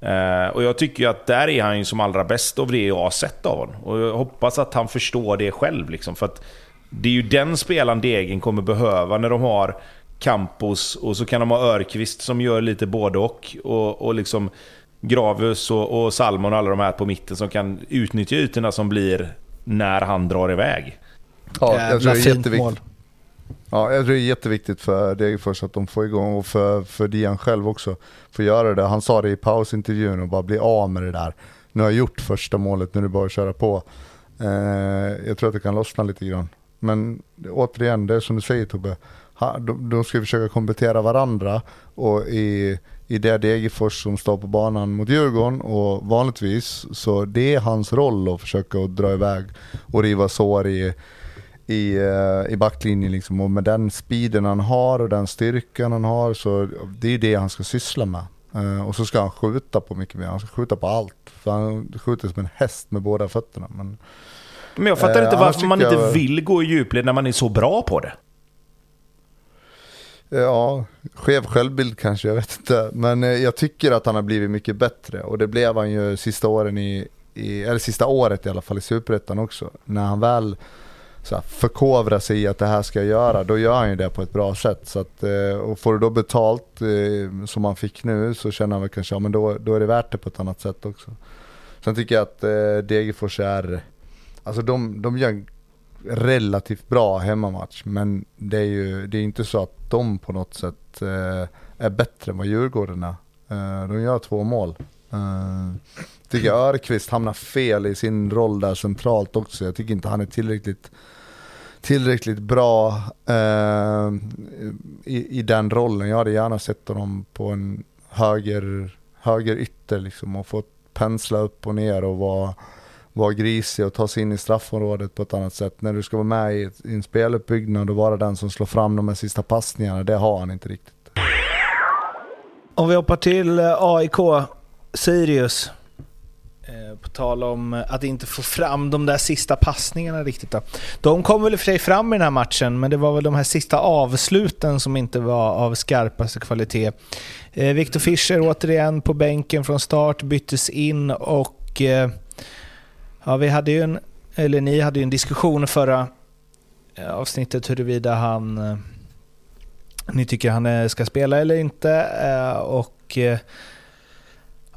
Eh, och jag tycker ju att där är han ju som allra bäst av det jag har sett av honom. Och jag hoppas att han förstår det själv liksom. För att det är ju den spelaren Degen kommer behöva när de har Campos och så kan de ha Örqvist som gör lite både och. Och, och liksom Gravus och, och Salmon och alla de här på mitten som kan utnyttja ytorna som blir när han drar iväg. Ja, jag tror det är jätteviktigt. Ja, jag tror det är jätteviktigt för Degerfors att de får igång och för, för Dian själv också. Får göra det. Han sa det i pausintervjun och bara bli av med det där. Nu har jag gjort första målet, nu är det bara att köra på. Eh, jag tror att det kan lossna lite grann. Men återigen, det är som du säger Tobbe. Ha, de, de ska försöka komplettera varandra och i, i det Degerfors som står på banan mot Djurgården och vanligtvis så det är hans roll att försöka att dra iväg och riva sår i i, eh, i backlinjen liksom. Och med den speeden han har och den styrkan han har så det är det han ska syssla med. Eh, och så ska han skjuta på mycket mer, han ska skjuta på allt. För han skjuter som en häst med båda fötterna. Men, Men jag fattar Eh, inte varför man inte jag- vill gå i djupled när man är så bra på det. ja, skev självbild kanske, jag vet inte. Men jag tycker att han har blivit mycket bättre. Och det blev han ju sista åren i, i eller sista året i alla fall i Superettan också. När han väl så här, förkovra sig i att det här ska jag göra, då gör han ju det på ett bra sätt. Så att, eh, och får du då betalt eh, som han fick nu så känner han väl kanske, ja men då, då är det värt det på ett annat sätt också. Sen tycker jag att eh, Degerfors är, alltså de, de gör en relativt bra hemmamatch, men det är ju det är inte så att de på något sätt eh, är bättre än vad Djurgården är. Eh, de gör två mål. Uh, tycker jag Örqvist hamnar fel i sin roll där centralt också. Jag tycker inte han är tillräckligt tillräckligt bra eh, i, i den rollen. Jag hade gärna sett honom på en höger, höger ytter liksom och fått pensla upp och ner och vara, vara grisig och ta sig in i straffområdet på ett annat sätt. När du ska vara med i, ett- i en speluppbyggnad och vara den som slår fram de här sista passningarna, det har han inte riktigt. Om vi hoppar till eh, AIK, Sirius. Eh, på tal om eh, att inte få fram de där sista passningarna riktigt då. De kom väl i och för sig fram i den här matchen, men det var väl de här sista avsluten som inte var av skarpaste kvalitet. Eh, Victor Viktor Fischer återigen på bänken från start, byttes in och ja, vi hade ju en, eller ni hade ju en diskussion förra avsnittet huruvida han ni tycker han ska spela eller inte. Och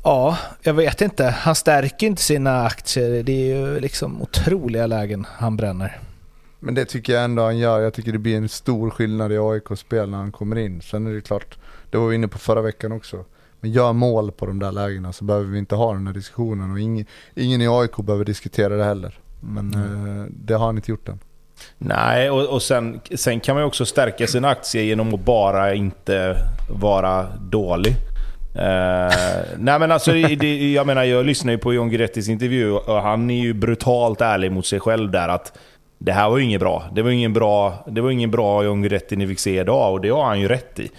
ja, jag vet inte. Han stärker inte sina aktier. Det är ju liksom otroliga lägen han bränner. Men det tycker jag ändå han gör. Jag tycker det blir en stor skillnad i AIK-spel när han kommer in. Sen är det klart, det var vi inne på förra veckan också. Men gör mål på de där lägena så behöver vi inte ha den här diskussionen. Och ingen, ingen i AIK behöver diskutera det heller. Men eh, det har han inte gjort än. Nej, och, och sen, sen kan man ju också stärka sina aktier genom att bara inte vara dålig. Eh, nej men alltså, det, jag menar jag lyssnar ju på John Guidettis intervju och han är ju brutalt ärlig mot sig själv där att det här var ju inget bra. Det var ingen bra, det var ingen bra John Guidetti ni fick se idag och det har han ju rätt i.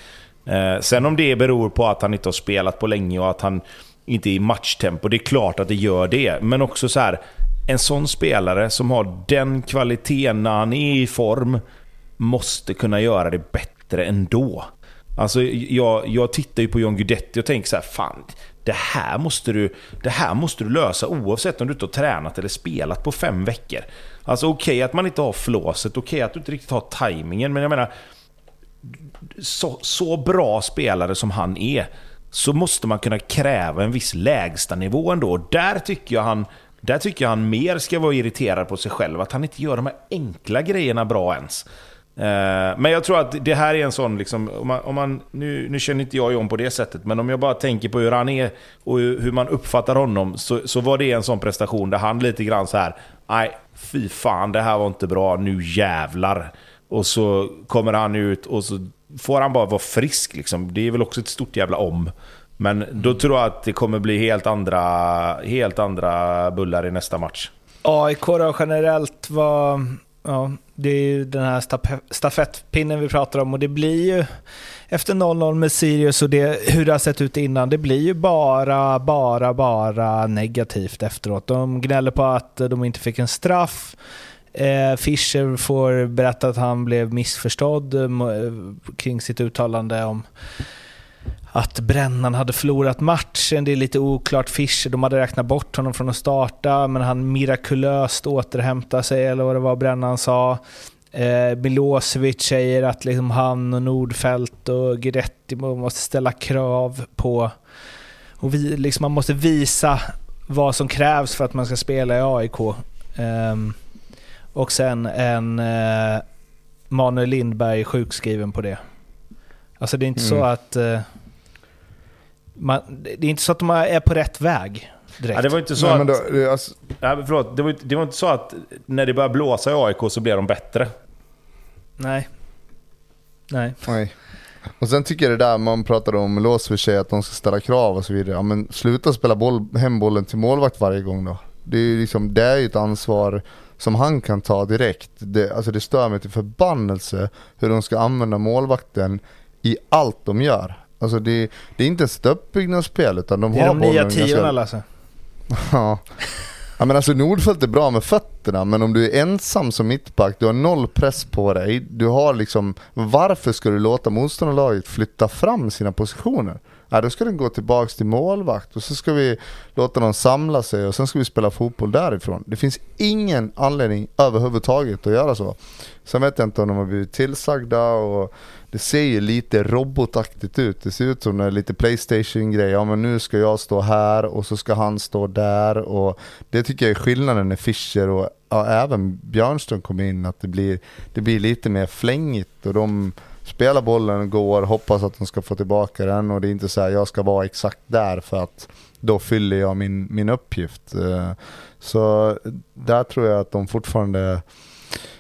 Eh, sen om det beror på att han inte har spelat på länge och att han inte är i matchtempo, det är klart att det gör det. Men också så här, en sån spelare som har den kvaliteten när han är i form måste kunna göra det bättre ändå. Alltså jag, jag tittar ju på John Guidetti och tänker så här, fan. det här måste du, det här måste du lösa oavsett om du inte har tränat eller spelat på fem veckor. Alltså okej okay, att man inte har flåset, okej okay, att du inte riktigt har tajmingen, men jag menar så, så bra spelare som han är, så måste man kunna kräva en viss lägstanivå ändå. Där tycker jag han där tycker jag han mer ska vara irriterad på sig själv, att han inte gör de här enkla grejerna bra ens. Eh, men jag tror att det här är en sån, liksom, om man, om man, nu, nu känner inte jag John på det sättet, men om jag bara tänker på hur han är och hur man uppfattar honom, så, så var det en sån prestation där han lite grann så här, nej, fy fan, det här var inte bra, nu jävlar. Och så kommer han ut och så får han bara vara frisk liksom. Det är väl också ett stort jävla om. Men då tror jag att det kommer bli helt andra, helt andra bullar i nästa match. AIK då generellt var... Ja, det är ju den här stafettpinnen vi pratar om och det blir ju efter 0-0 med Sirius och det, hur det har sett ut innan, det blir ju bara, bara, bara negativt efteråt. De gnäller på att de inte fick en straff. Eh, Fischer får berätta att han blev missförstådd eh, kring sitt uttalande om att Brännan hade förlorat matchen. Det är lite oklart. Fischer, de hade räknat bort honom från att starta, men han mirakulöst återhämtar sig, eller vad det var Brännan sa. Eh, Milosevic säger att liksom han och Nordfält och Guidetti måste ställa krav på... Och vi, liksom man måste visa vad som krävs för att man ska spela i AIK. Eh, och sen en eh, Manuel Lindberg sjukskriven på det. Alltså det är inte mm. så att... Eh, man, det är inte så att de är på rätt väg direkt. Ja, det var inte så Nej, att... Då, det, alltså... ja, förlåt, det, var, det var inte så att när det började blåsa i AIK så blev de bättre. Nej. Nej. Nej. Och sen tycker jag det där man pratar om Milosevic, att de ska ställa krav och så vidare. Ja, men sluta spela boll, hem bollen till målvakt varje gång då. Det är ju liksom, det är ett ansvar som han kan ta direkt. Det, alltså det stör mig till förbannelse hur de ska använda målvakten i allt de gör. Alltså det, det är inte ett uppbyggnadsspel utan de har bollen Det är de nya tiorna Lasse. ja. ja men alltså Nordfeldt är bra med fötterna men om du är ensam som mittback, du har noll press på dig. Du har liksom, varför ska du låta motståndarlaget flytta fram sina positioner? Ja, då ska den gå tillbaks till målvakt och så ska vi låta dem samla sig och sen ska vi spela fotboll därifrån. Det finns ingen anledning överhuvudtaget att göra så. Sen vet jag inte om de har blivit tillsagda och det ser ju lite robotaktigt ut. Det ser ut som en lite Playstation-grej. Ja men nu ska jag stå här och så ska han stå där. Och det tycker jag är skillnaden när Fischer och ja, även Björnström kommer in. Att det blir, det blir lite mer flängigt och de Spela bollen, går, hoppas att de ska få tillbaka den. Och det är inte så här, jag ska vara exakt där för att då fyller jag min, min uppgift. Eh, så där tror jag att de fortfarande,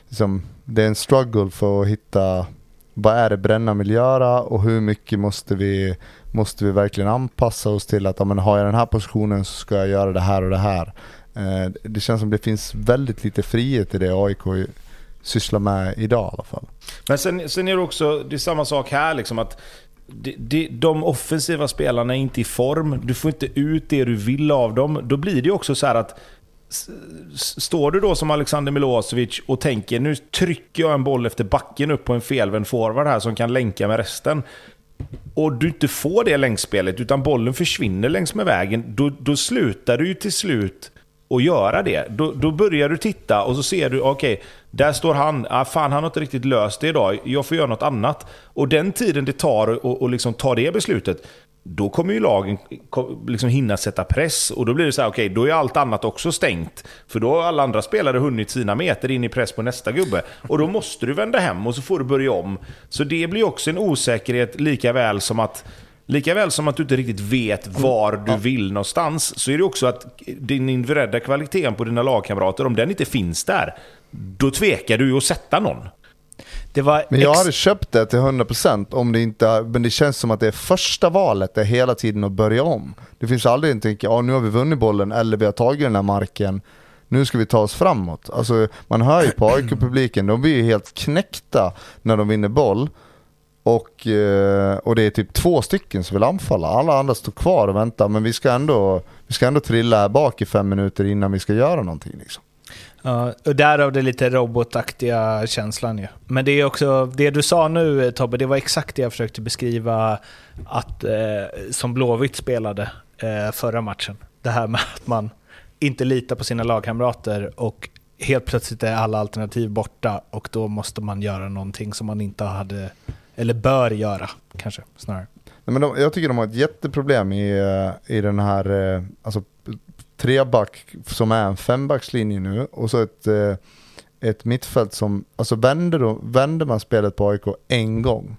liksom, det är en struggle för att hitta vad är det Bränna vill göra och hur mycket måste vi, måste vi verkligen anpassa oss till att men har jag den här positionen så ska jag göra det här och det här. Eh, det känns som det finns väldigt lite frihet i det AIK sysslar med idag i alla fall. Men sen, sen är det också, det är samma sak här liksom att de, de, de offensiva spelarna är inte i form, du får inte ut det du vill av dem. Då blir det ju också så att Står du då som Alexander Milosevic och tänker nu trycker jag en boll efter backen upp på en felvänd forward här som kan länka med resten. Och du inte får det längsspelet utan bollen försvinner längs med vägen. Då, då slutar du ju till slut och göra det. Då, då börjar du titta och så ser du, okej, okay, där står han. Ah, fan, han har inte riktigt löst det idag. Jag får göra något annat. Och den tiden det tar att liksom ta det beslutet, då kommer ju lagen liksom hinna sätta press och då blir det så här, okej, okay, då är allt annat också stängt. För då har alla andra spelare hunnit sina meter in i press på nästa gubbe. Och då måste du vända hem och så får du börja om. Så det blir också en osäkerhet lika väl som att Lika väl som att du inte riktigt vet var du vill någonstans, så är det också att din individuella kvaliteten på dina lagkamrater, om den inte finns där, då tvekar du ju att sätta någon men jag hade köpt det till 100% om det inte, men det känns som att det är första valet, det är hela tiden att börja om. Det finns aldrig en tänka, ja nu har vi vunnit bollen eller vi har tagit den här marken, nu ska vi ta oss framåt. Alltså man hör ju på AIK-publiken, de blir ju helt knäckta när de vinner boll. Och, eh, och det är typ två stycken som vill anfalla. Alla andra står kvar och väntar men vi ska ändå, vi ska ändå trilla här bak i fem minuter innan vi ska göra någonting. Liksom. Ja, och därav det lite robotaktiga känslan ju. Men det är också, det du sa nu eh, Tobbe, det var exakt det jag försökte beskriva att, eh, som Blåvitt spelade eh, förra matchen. Det här med att man inte litar på sina lagkamrater och helt plötsligt är alla alternativ borta och då måste man göra någonting som man inte hade, eller bör göra kanske snarare. Nej, men de, jag tycker de har ett jätteproblem i, eh, i den här, eh, alltså treback som är en fembackslinje nu och så ett, eh, ett mittfält som, alltså vänder, de, vänder man spelet på AIK en gång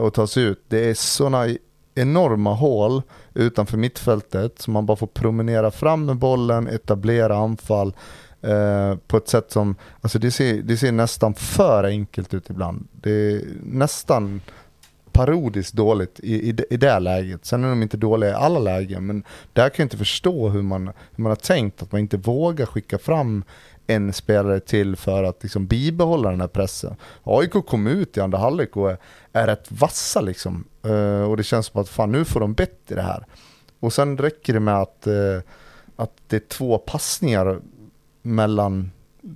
och tar sig ut, det är sådana enorma hål utanför mittfältet som man bara får promenera fram med bollen, etablera anfall eh, på ett sätt som, alltså det ser, det ser nästan för enkelt ut ibland. Det är nästan parodiskt dåligt i, i, i det läget. Sen är de inte dåliga i alla lägen, men där kan jag inte förstå hur man, hur man har tänkt att man inte vågar skicka fram en spelare till för att liksom bibehålla den här pressen. AIK kom ut i andra halvlek och är, är rätt vassa liksom. Uh, och det känns som att fan nu får de bett i det här. Och sen räcker det med att, uh, att det är två passningar mellan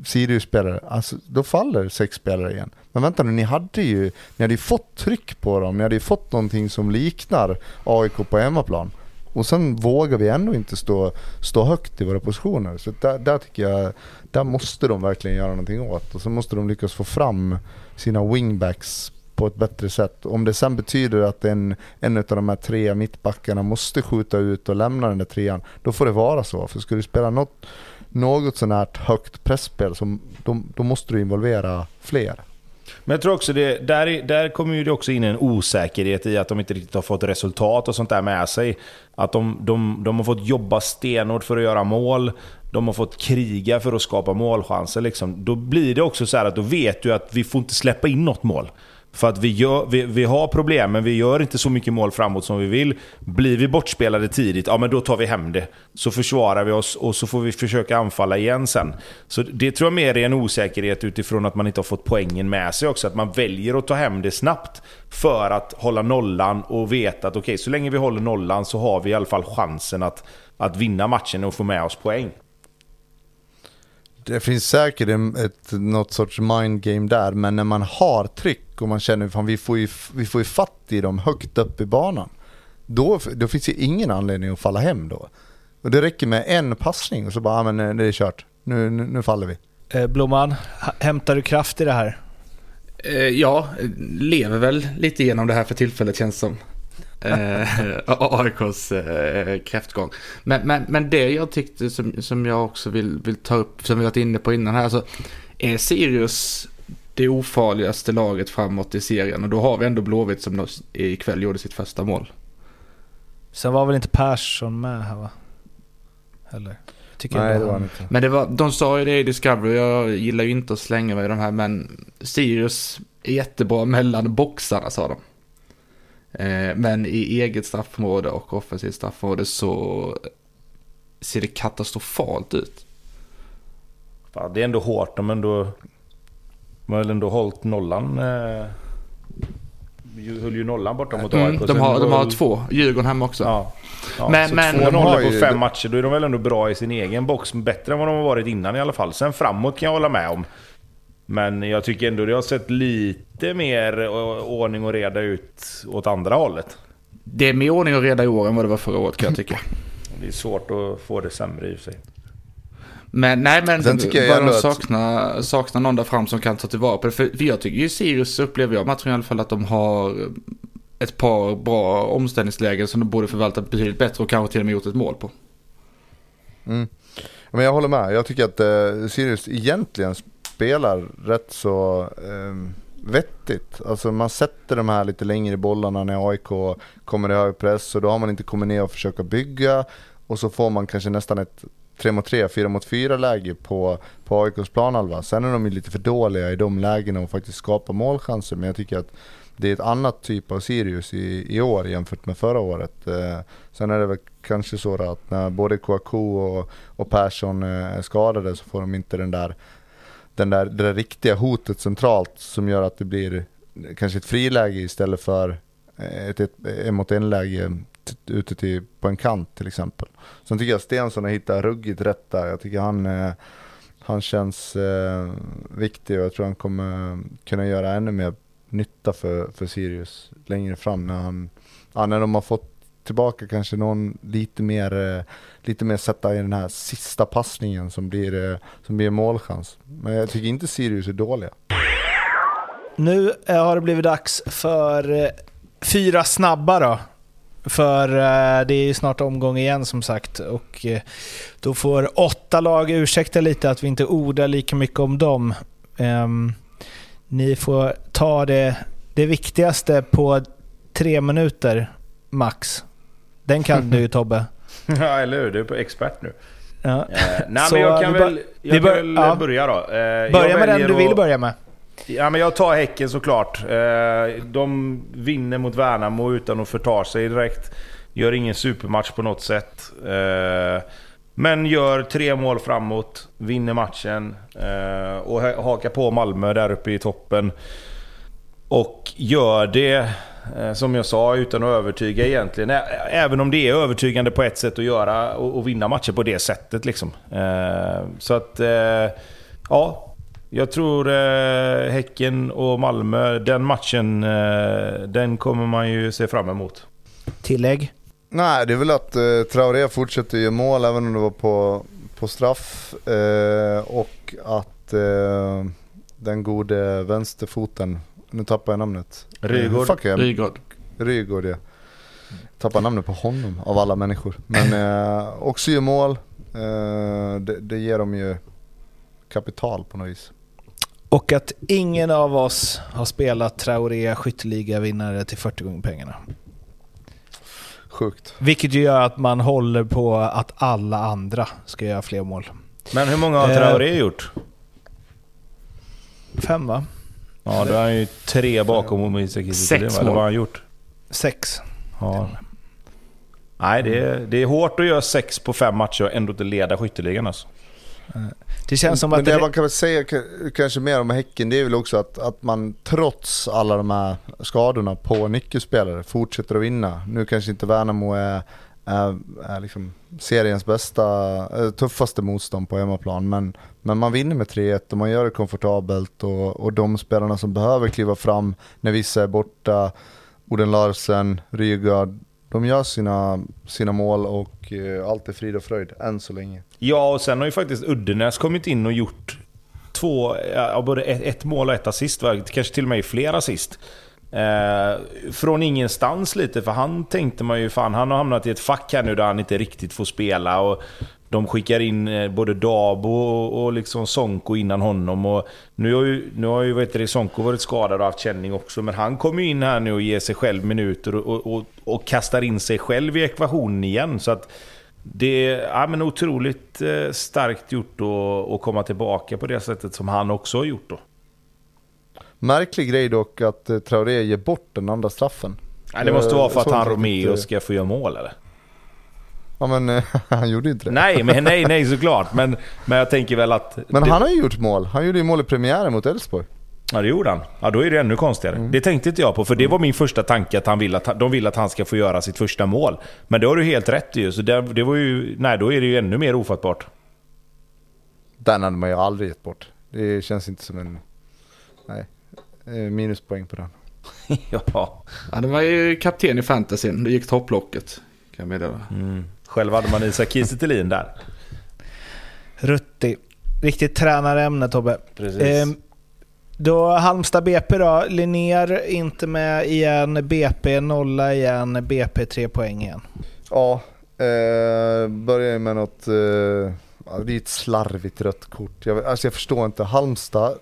Sirius-spelare, alltså då faller sex spelare igen. Men vänta nu, ni hade ju, ni hade ju fått tryck på dem, ni hade ju fått någonting som liknar AIK på hemmaplan. Och sen vågar vi ändå inte stå, stå högt i våra positioner. Så där, där tycker jag, där måste de verkligen göra någonting åt. Och så måste de lyckas få fram sina wingbacks på ett bättre sätt. Om det sen betyder att en, en av de här tre mittbackarna måste skjuta ut och lämna den där trean, då får det vara så. För ska du spela något, något sånt högt pressspel som, då, då måste du involvera fler. Men jag tror också det, där, där kommer ju det också in en osäkerhet i att de inte riktigt har fått resultat och sånt där med sig. Att de, de, de har fått jobba stenhårt för att göra mål. De har fått kriga för att skapa målchanser. Liksom. Då blir det också så att då vet du att vi får inte släppa in något mål. För att vi, gör, vi, vi har problem, men vi gör inte så mycket mål framåt som vi vill. Blir vi bortspelade tidigt, ja men då tar vi hem det. Så försvarar vi oss och så får vi försöka anfalla igen sen. Så det tror jag mer är en osäkerhet utifrån att man inte har fått poängen med sig också. Att man väljer att ta hem det snabbt för att hålla nollan och veta att okej, okay, så länge vi håller nollan så har vi i alla fall chansen att, att vinna matchen och få med oss poäng. Det finns säkert ett, något sorts mind game där, men när man har tryck och man känner att vi får ju, vi får ju fatt i dem högt upp i banan. Då, då finns det ingen anledning att falla hem då. Och det räcker med en passning och så bara, ja men det är kört. Nu, nu, nu faller vi. Eh, Blomman, hämtar du kraft i det här? Eh, ja, lever väl lite igenom det här för tillfället känns som eh, AIKs eh, kräftgång. Men, men, men det jag tyckte som, som jag också vill, vill ta upp, som vi varit inne på innan här, alltså är Sirius det ofarligaste laget framåt i serien och då har vi ändå Blåvitt som ikväll gjorde sitt första mål. Sen var väl inte Persson med här va? Eller? Tycker Nej, det var han inte. Men det var, de sa ju det i Discovery, jag gillar ju inte att slänga mig i de här, men Sirius är jättebra mellan boxarna sa de. Eh, men i eget straffområde och offensivt straffområde så ser det katastrofalt ut. Fan, det är ändå hårt. De ändå, de har ändå hållit nollan. Eh, höll ju nollan borta mot mm, AIK. De har, de har två. Djurgården hemma också. Ja. Ja, men, så men, två nollor på fem matcher, då är de väl ändå bra i sin egen box. Bättre än vad de har varit innan i alla fall. Sen framåt kan jag hålla med om. Men jag tycker ändå det har sett lite mer ordning och reda ut åt andra hållet. Det är mer ordning och reda i år än vad det var förra året kan jag tycka. Det är svårt att få det sämre i och för sig. Men nej men Sen tycker jag de saknar, saknar någon där fram som kan ta tillvara på det. För jag tycker ju Sirius upplever jag matchen i alla fall att de har ett par bra omställningslägen som de borde förvalta betydligt bättre och kanske till och med gjort ett mål på. Mm. Men jag håller med. Jag tycker att eh, Sirius egentligen spelar rätt så eh, vettigt. Alltså man sätter de här lite längre bollarna när AIK kommer i hög press och då har man inte kommit ner och försöka bygga och så får man kanske nästan ett 3 mot 3, 4 mot 4 läge på, på AIKs planhalva. Sen är de ju lite för dåliga i de lägena och faktiskt skapa målchanser men jag tycker att det är ett annat typ av Sirius i, i år jämfört med förra året. Eh, sen är det väl kanske så att när både Kouakou och, och Persson eh, är skadade så får de inte den där den där, det där riktiga hotet centralt som gör att det blir kanske ett friläge istället för eh, ett, ett en mot en läge ute till, på en kant till exempel. Sen tycker jag Stensson har hittat ruggigt rätt där. Jag tycker han, eh, han känns eh, viktig och jag tror han kommer kunna göra ännu mer nytta för, för Sirius längre fram när han, ja, när de har fått tillbaka kanske någon lite mer, eh, lite mer sätta i den här sista passningen som blir, eh, som blir målchans. Men jag tycker inte Sirius är dåliga. Nu eh, har det blivit dags för eh, fyra snabba då. För det är ju snart omgång igen som sagt och då får åtta lag ursäkta lite att vi inte ordar lika mycket om dem. Ehm, ni får ta det, det viktigaste på tre minuter max. Den kan du ju Tobbe. ja, eller hur? Du är på expert nu. Ja. Eh, nej, Så men jag kan väl, bör- jag vi kan bör- väl ja. börja då. Eh, Börja med den du vill att- börja med. Ja, men jag tar Häcken såklart. Eh, De vinner mot Värnamo utan att förta sig direkt. Gör ingen supermatch på något sätt. Eh, Men gör tre mål framåt, vinner matchen eh, och ha- hakar på Malmö där uppe i toppen. Och gör det, som jag sa, utan att övertyga egentligen. Även om det är övertygande på ett sätt att göra och, vinna matcher på det sättet. Liksom. Eh, Så att, eh, ja. Jag tror eh, Häcken och Malmö, den matchen, eh, den kommer man ju se fram emot. Tillägg? Nej, det är väl att eh, Traoré fortsätter göra mål även om det var på, på straff. Eh, och att eh, den gode vänsterfoten, nu tappar jag namnet. Rygård. Eh, fuck jag, Rygaard. Rygård ja. Tappar namnet på honom av alla människor. Men eh, också gör mål. Eh, det, det ger dem ju kapital på något vis. Och att ingen av oss har spelat Traoré skytteliga-vinnare till 40 gånger pengarna. Sjukt. Vilket ju gör att man håller på att alla andra ska göra fler mål. Men hur många har Eh, Traoré gjort? Fem va? Ja, då är han ju tre bakom Isak Sex? Eller mål. vad har han gjort? Sex. Ja. Nej, det är, det är hårt att göra sex på fem matcher och ändå inte leda skytteligan alltså. Det känns som Men att det det, man kan väl säga kanske mer om Häcken, det är väl också att, att man trots alla de här skadorna på nyckelspelare fortsätter att vinna. Nu kanske inte Värnamo är, är, är liksom seriens bästa, eh, tuffaste motstånd på hemmaplan, men, men man vinner med 3-1 och man gör det komfortabelt och, och de spelarna som behöver kliva fram när vissa är borta, Oden Larsen, Rygaard, de gör sina, sina mål och eh, allt är frid och fröjd än så länge. Ja, och sen har ju faktiskt Uddenäs kommit in och gjort två, ja, både ett, ett mål och ett assist. Kanske till och med fler assist. Eh, från ingenstans lite, för han tänkte man ju fan, han har hamnat i ett fack här nu där han inte riktigt får spela. Och de skickar in eh, både Dabo och, och liksom Sonko innan honom. Och nu har ju, nu har ju vet du, Sonko varit skadad och haft känning också, men han kommer ju in här nu och ger sig själv minuter och, och, och, och kastar in sig själv i ekvationen igen. Så att det är ja, men otroligt eh, starkt gjort att, att komma tillbaka på det sättet som han också har gjort. Då. Märklig grej dock att eh, Traoré ger bort den andra straffen. Nej, det måste vara för att han Romeo riktigt, ska få göra mål eller? Ja men eh, han gjorde inte det. Nej, men, nej, nej såklart. Men, men jag tänker väl att... Men det, han har ju gjort mål. Han gjorde ju mål i premiären mot Elfsborg. Ja, det gjorde han. Ja, då är det ännu konstigare. Mm. Det tänkte inte jag på, för det var min första tanke att han vill att, de vill att han ska få göra sitt första mål. Men det har du helt rätt i ju. Så det, det var ju... Nej, då är det ju ännu mer ofattbart. Den hade man ju aldrig gett bort. Det känns inte som en... Nej. Eh, Minuspoäng på den. ja. Ja, det var ju kapten i fantasyn. Det gick topplocket. Kan jag meddela. Mm. Själv hade man Isak Kiese där. Rutti. Riktigt tränarämne Tobbe. Precis. Ehm, då Halmstad BP då. Linnér inte med igen. BP nolla igen. BP tre poäng igen. Ja, eh, börjar ju med något... Eh, det är ett slarvigt rött kort. Jag, alltså jag förstår inte. Halmstad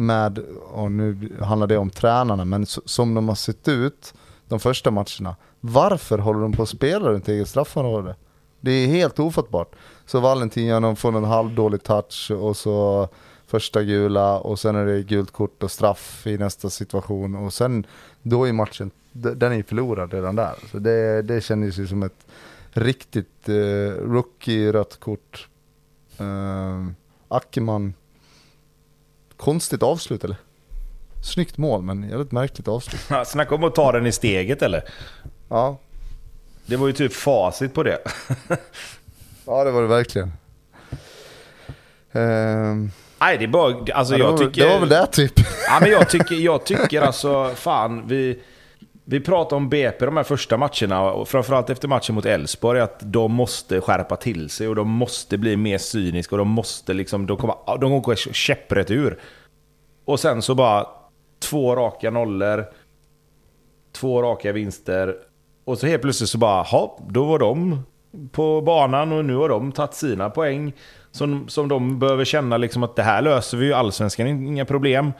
med, och nu handlar det om tränarna, men som de har sett ut de första matcherna. Varför håller de på att spela runt eget straffområde? Det är helt ofattbart. Så Valentin gör får en halvdålig touch och så första gula och sen är det gult kort och straff i nästa situation och sen då är matchen, den är ju förlorad redan där. Så det, det kändes ju som ett riktigt eh, rookie-rött kort. Eh, Ackerman, konstigt avslut eller? Snyggt mål men jävligt märkligt avslut. Snacka om att ta den i steget eller? Ja, Det var ju typ facit på det. ja det var det verkligen. Ehm, Nej, det är bara... Alltså, ja, det, jag var, tycker... det var väl det typ. Ja, men jag tycker, jag tycker alltså, fan, vi... Vi pratade om BP de här första matcherna, och framförallt efter matchen mot Elfsborg, att de måste skärpa till sig och de måste bli mer cyniska och de måste liksom... De kommer, de kommer gå käpprätt ur. Och sen så bara två raka nollor, två raka vinster. Och så helt plötsligt så bara, ja, då var de på banan och nu har de tagit sina poäng. Som, som de behöver känna liksom att det här löser vi ju, allsvenskan inga problem.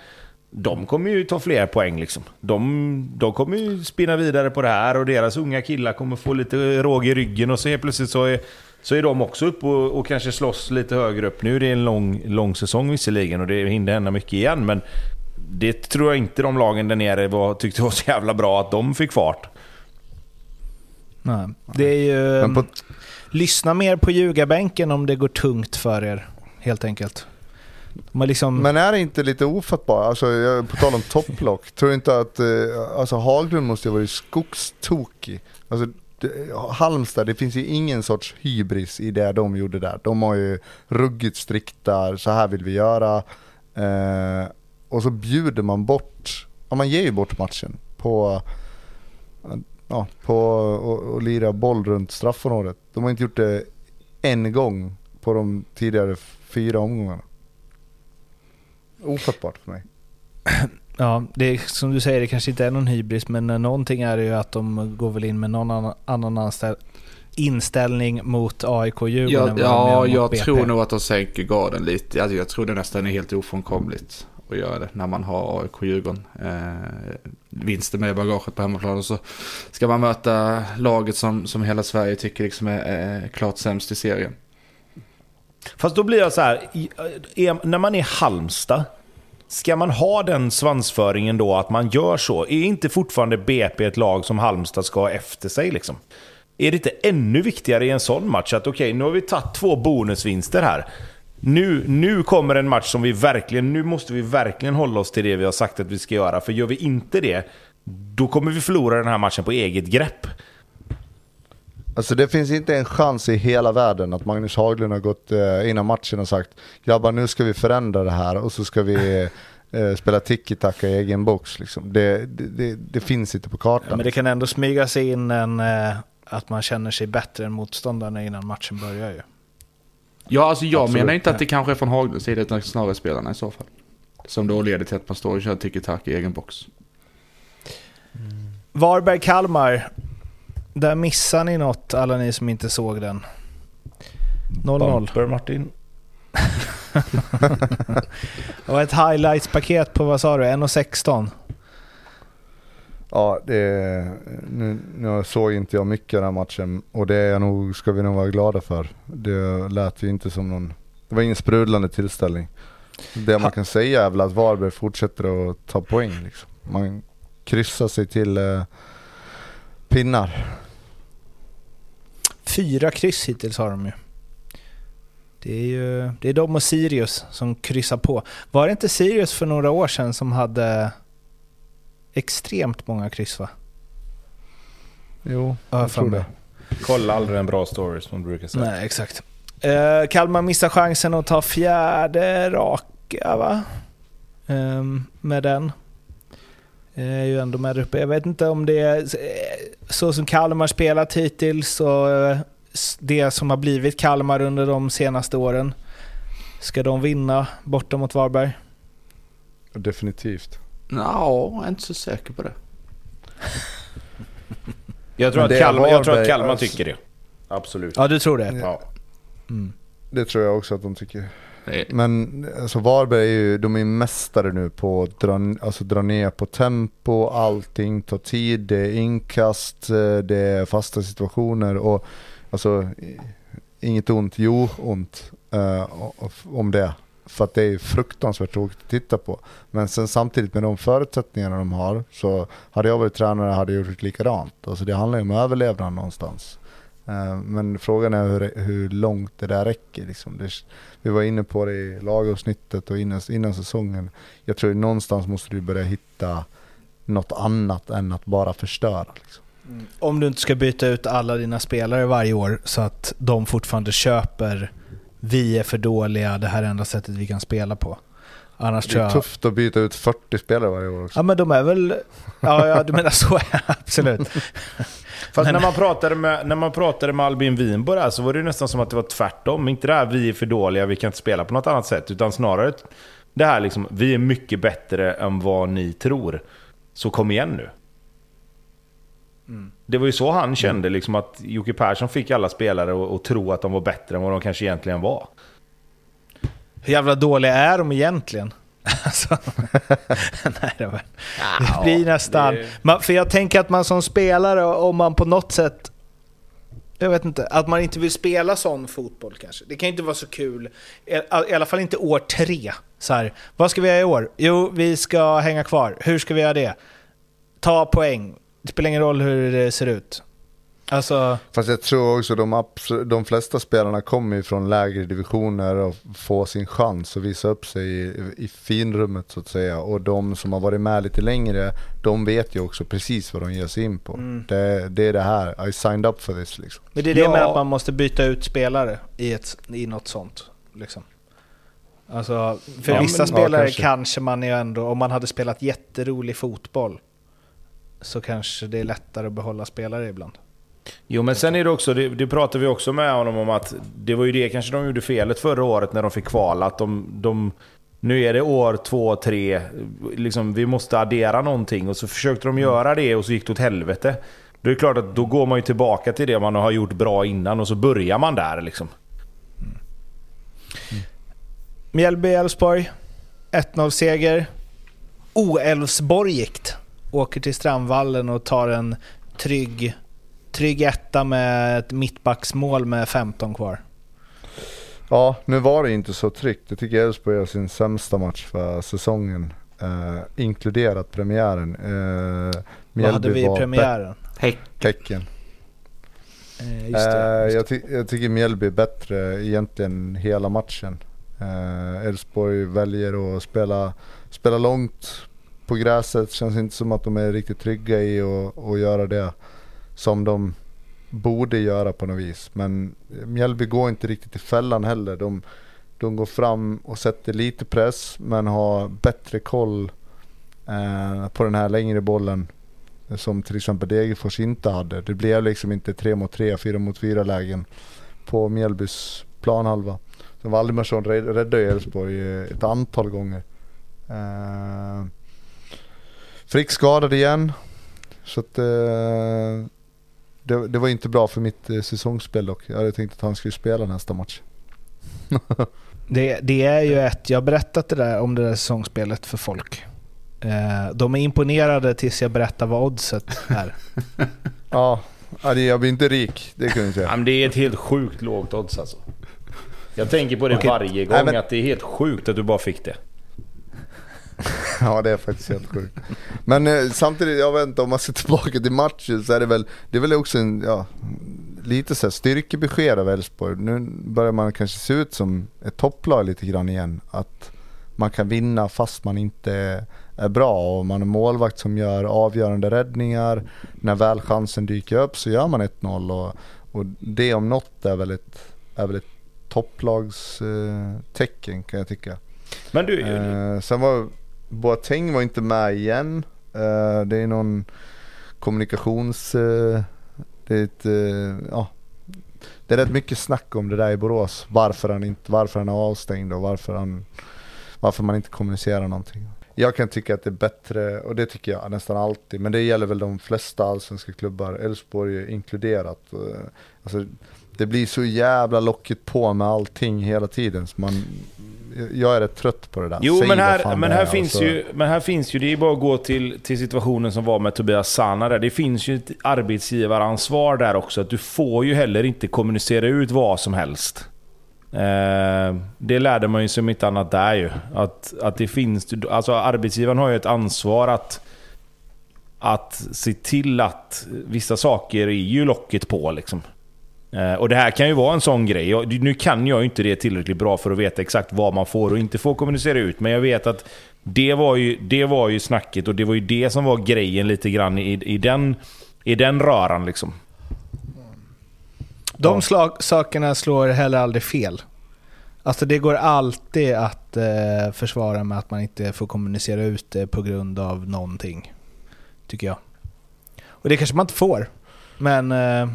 De kommer ju ta fler poäng liksom. De, de kommer ju spinna vidare på det här och deras unga killar kommer få lite råg i ryggen och så helt plötsligt så är, så är de också uppe och, och kanske slåss lite högre upp. Nu är det en lång, lång säsong visserligen och det hinner hända mycket igen men det tror jag inte de lagen där nere var, tyckte var så jävla bra att de fick fart. Nej. Det är ju... På, Lyssna mer på ljugarbänken om det går tungt för er, helt enkelt. Man liksom... men är det inte lite ofattbart? Alltså, på tal om topplock, tror du inte att eh, alltså, Haglund måste ju ha varit skogstokig? Alltså, Halmstad, det finns ju ingen sorts hybris i det de gjorde där. De har ju ruggigt strikta, så här vill vi göra. Eh, och så bjuder man bort, ja man ger ju bort matchen på ja, på att lira boll runt straffområdet. De har inte gjort det en gång på de tidigare fyra omgångarna. Ofattbart för mig. Ja, det är, som du säger, det kanske inte är någon hybris, men eh, någonting är det ju att de går väl in med någon annan, annan anställ, inställning mot AIK Djurgården. Ja, ja jag BP. tror nog att de sänker garden lite. Alltså, jag tror det nästan är helt ofrånkomligt att göra det när man har AIK Djurgården. Eh, vinsten med i bagaget på hemmaplan och så ska man möta laget som, som hela Sverige tycker liksom är, är klart sämst i serien. Fast då blir jag så här, eh, är, när man är Halmstad, ska man ha den svansföringen då att man gör så? Är inte fortfarande BP ett lag som Halmstad ska ha efter sig liksom? Är det inte ännu viktigare i en sån match att okej, nu har vi tagit två bonusvinster här. Nu, nu kommer en match som vi verkligen, nu måste vi verkligen hålla oss till det vi har sagt att vi ska göra. För gör vi inte det, då kommer vi förlora den här matchen på eget grepp. Alltså det finns inte en chans i hela världen att Magnus Haglund har gått eh, innan matchen och sagt grabbar nu ska vi förändra det här och så ska vi eh, spela tiki-taka i egen box. Liksom. Det, det, det, det finns inte på kartan. Ja, men det kan ändå smyga sig in en, eh, att man känner sig bättre än motståndarna innan matchen börjar ju. Ja, alltså jag Absolut. menar inte att det kanske är från Haglunds sida utan snarare spelarna i så fall. Som då leder till att man står och kör tiki-taka i egen box. Varberg-Kalmar. Där missar ni något, alla ni som inte såg den. 0-0. Bumper, Martin. Det var ett highlights-paket på, vad sa du, 1.16? Ja, det, nu, nu såg inte jag mycket av den här matchen och det är nog, ska vi nog vara glada för. Det lät ju inte som någon, det var ingen sprudlande tillställning. Det man kan säga är väl att Varberg fortsätter att ta poäng. Liksom. Man kryssar sig till eh, pinnar. Fyra kryss hittills har de ju. Det är ju det är de och Sirius som kryssar på. Var det inte Sirius för några år sedan som hade extremt många kryss va? Jo, Ja, jag tror det. Kolla aldrig en bra story som du brukar säga. Nej, exakt. Eh, Kalmar missar chansen att ta fjärde raka va? Ehm, med den. Eh, Är ju ändå med uppe. Jag vet inte om det är eh, så som Kalmar spelat hittills och eh, det som har blivit Kalmar under de senaste åren. Ska de vinna borta mot Varberg? Definitivt. Ja, jag är inte så säker på det. Jag tror, det Kalmar, jag tror att Kalmar alltså. tycker det. Absolut. Ja, du tror det? Ja. Mm. Det tror jag också att de tycker. Men alltså Varberg är ju, de är ju mästare nu på att dra, alltså, dra ner på tempo, allting tar tid, det är inkast, eh, det är fasta situationer och alltså inget ont, jo ont uh, om det. För att det är fruktansvärt tråkigt att titta på. Men sen samtidigt med de förutsättningarna de har så hade jag varit tränare hade jag gjort likadant. Alltså det handlar ju om överlevnad någonstans. Eh, men frågan är hur, hur långt det där räcker. Liksom. Det, vi var inne på det i lagavsnittet och innan, innan säsongen. Jag tror någonstans måste du börja hitta något annat än att bara förstöra. Liksom. Mm. Om du inte ska byta ut alla dina spelare varje år så att de fortfarande köper vi är för dåliga, det här är enda sättet vi kan spela på. Annars Det är jag... tufft att byta ut 40 spelare varje år också. Ja men de är väl... Ja, ja du menar så, absolut. Fast Men- när, man pratade med, när man pratade med Albin Winborg här så var det ju nästan som att det var tvärtom. Inte det här vi är för dåliga, vi kan inte spela på något annat sätt. Utan snarare det här liksom, vi är mycket bättre än vad ni tror. Så kom igen nu. Det var ju så han kände, liksom att Jocke Persson fick alla spelare att tro att de var bättre än vad de kanske egentligen var. Hur jävla dåliga är de egentligen? Alltså, nej, det, var, det blir nästan... Man, för jag tänker att man som spelare, om man på något sätt... Jag vet inte, att man inte vill spela sån fotboll kanske. Det kan inte vara så kul. I alla fall inte år tre. Så här, vad ska vi göra i år? Jo, vi ska hänga kvar. Hur ska vi göra det? Ta poäng. Det spelar ingen roll hur det ser ut. Alltså, Fast jag tror också de, de flesta spelarna kommer ju från lägre divisioner och får sin chans att visa upp sig i, i finrummet så att säga. Och de som har varit med lite längre, de vet ju också precis vad de ger sig in på. Mm. Det, det är det här, I signed up for this liksom. men det är det Ja. med att man måste byta ut spelare i, ett, i något sånt. Liksom. Alltså, för Ja, vissa men- spelare ja, kanske. kanske. man ju ändå, om man hade spelat jätterolig fotboll, så kanske det är lättare att behålla spelare ibland. Jo men sen är det också, det, det pratade vi också med honom om att det var ju det kanske de gjorde felet förra året när de fick kvala. Att de, de, nu är det år två, tre, liksom, vi måste addera någonting. Och så försökte de göra det och så gick det åt helvete. Då är det klart att då går man ju tillbaka till det man har gjort bra innan och så börjar man där liksom. Mm. Mjällby-Elfsborg, 1-0-seger. Oälvsborgigt. Åker till Strandvallen och tar en trygg, trygg etta med ett mittbacksmål med 15 kvar. Ja, nu var det inte så tryggt. Jag tycker Elfsborg gör sin sämsta match för säsongen. Eh, inkluderat premiären. Eh, Vad hade vi i premiären? Häck. Häcken. Eh, just det, Eh, just jag, ty- jag tycker Mjällby är bättre egentligen hela matchen. Eh, Elfsborg väljer att spela, spela långt på gräset. Känns inte som att de är riktigt trygga i att att göra det som de borde göra på något vis. Men eh, Mjällby går inte riktigt i fällan heller. De, de går fram och sätter lite press men har bättre koll eh, på den här längre bollen eh, som till exempel Degerfors inte hade. Det blev liksom inte 3 mot 3, 4 mot 4 lägen på Mjällbys planhalva. Så Valdimarsson räddade ju Elfsborg eh, ett antal gånger. Eh, Frick skadad igen. Så att eh, det, det var inte bra för mitt eh, säsongsspel dock. Jag hade tänkt att han skulle spela nästa match. Det, det är ju ett, jag har berättat det där, om det där säsongsspelet för folk. Eh, de är imponerade tills jag berättar vad oddset är. Ja, ja, det- jag blir inte rik, det kan jag Ja, säga. men det är ett helt sjukt lågt odds alltså. Jag tänker på det Okej. varje gång, Nej, men- att det är helt sjukt att du bara fick det. Ja det är faktiskt helt sjukt. Men eh, samtidigt, jag vet inte om man ser tillbaka till matchen så är det väl, det är väl också en, ja, lite så här styrkebesked av Elfsborg. Nu börjar man kanske se ut som ett topplag lite grann igen. Att man kan vinna fast man inte är bra och man är målvakt som gör avgörande räddningar. När väl chansen dyker upp så gör man 1-0 och, och det om något är väl ett, är väl ett topplagstecken eh, kan jag tycka. Men du, Eh, sen var Boateng var inte med igen. Eh, det är någon kommunikations... Eh, det är ett, eh, ja. Det är rätt mycket snack om det där i Borås. Varför han, inte, varför han är avstängd och varför, han, varför man inte kommunicerar någonting. Jag kan tycka att det är bättre, och det tycker jag nästan alltid, men det gäller väl de flesta allsvenska klubbar, Elfsborg inkluderat. Alltså, det blir så jävla lockigt på med allting hela tiden. Så man, jag är rätt trött på det där. Jo, Säg men här, men här, finns så- ju, men här finns ju, det är bara att gå till, till situationen som var med Tobias Sana där. Det finns ju ett arbetsgivaransvar där också. Att du får ju heller inte kommunicera ut vad som helst. Eh, det lärde man ju som inte annat där ju. Att, att det finns, alltså arbetsgivaren har ju ett ansvar att, att se till att vissa saker är ju locket på liksom. Eh, Och det här kan ju vara en sån grej. Nu kan jag ju inte det tillräckligt bra för att veta exakt vad man får och inte får kommunicera ut. Men jag vet att det var ju, det var ju snacket och det var ju det som var grejen lite grann i, i, den, i den röran liksom. De slag, sakerna slår heller aldrig fel. Alltså det går alltid att eh, försvara med att man inte får kommunicera ut det på grund av någonting. Tycker jag. Och det kanske man inte får. Men... Eh,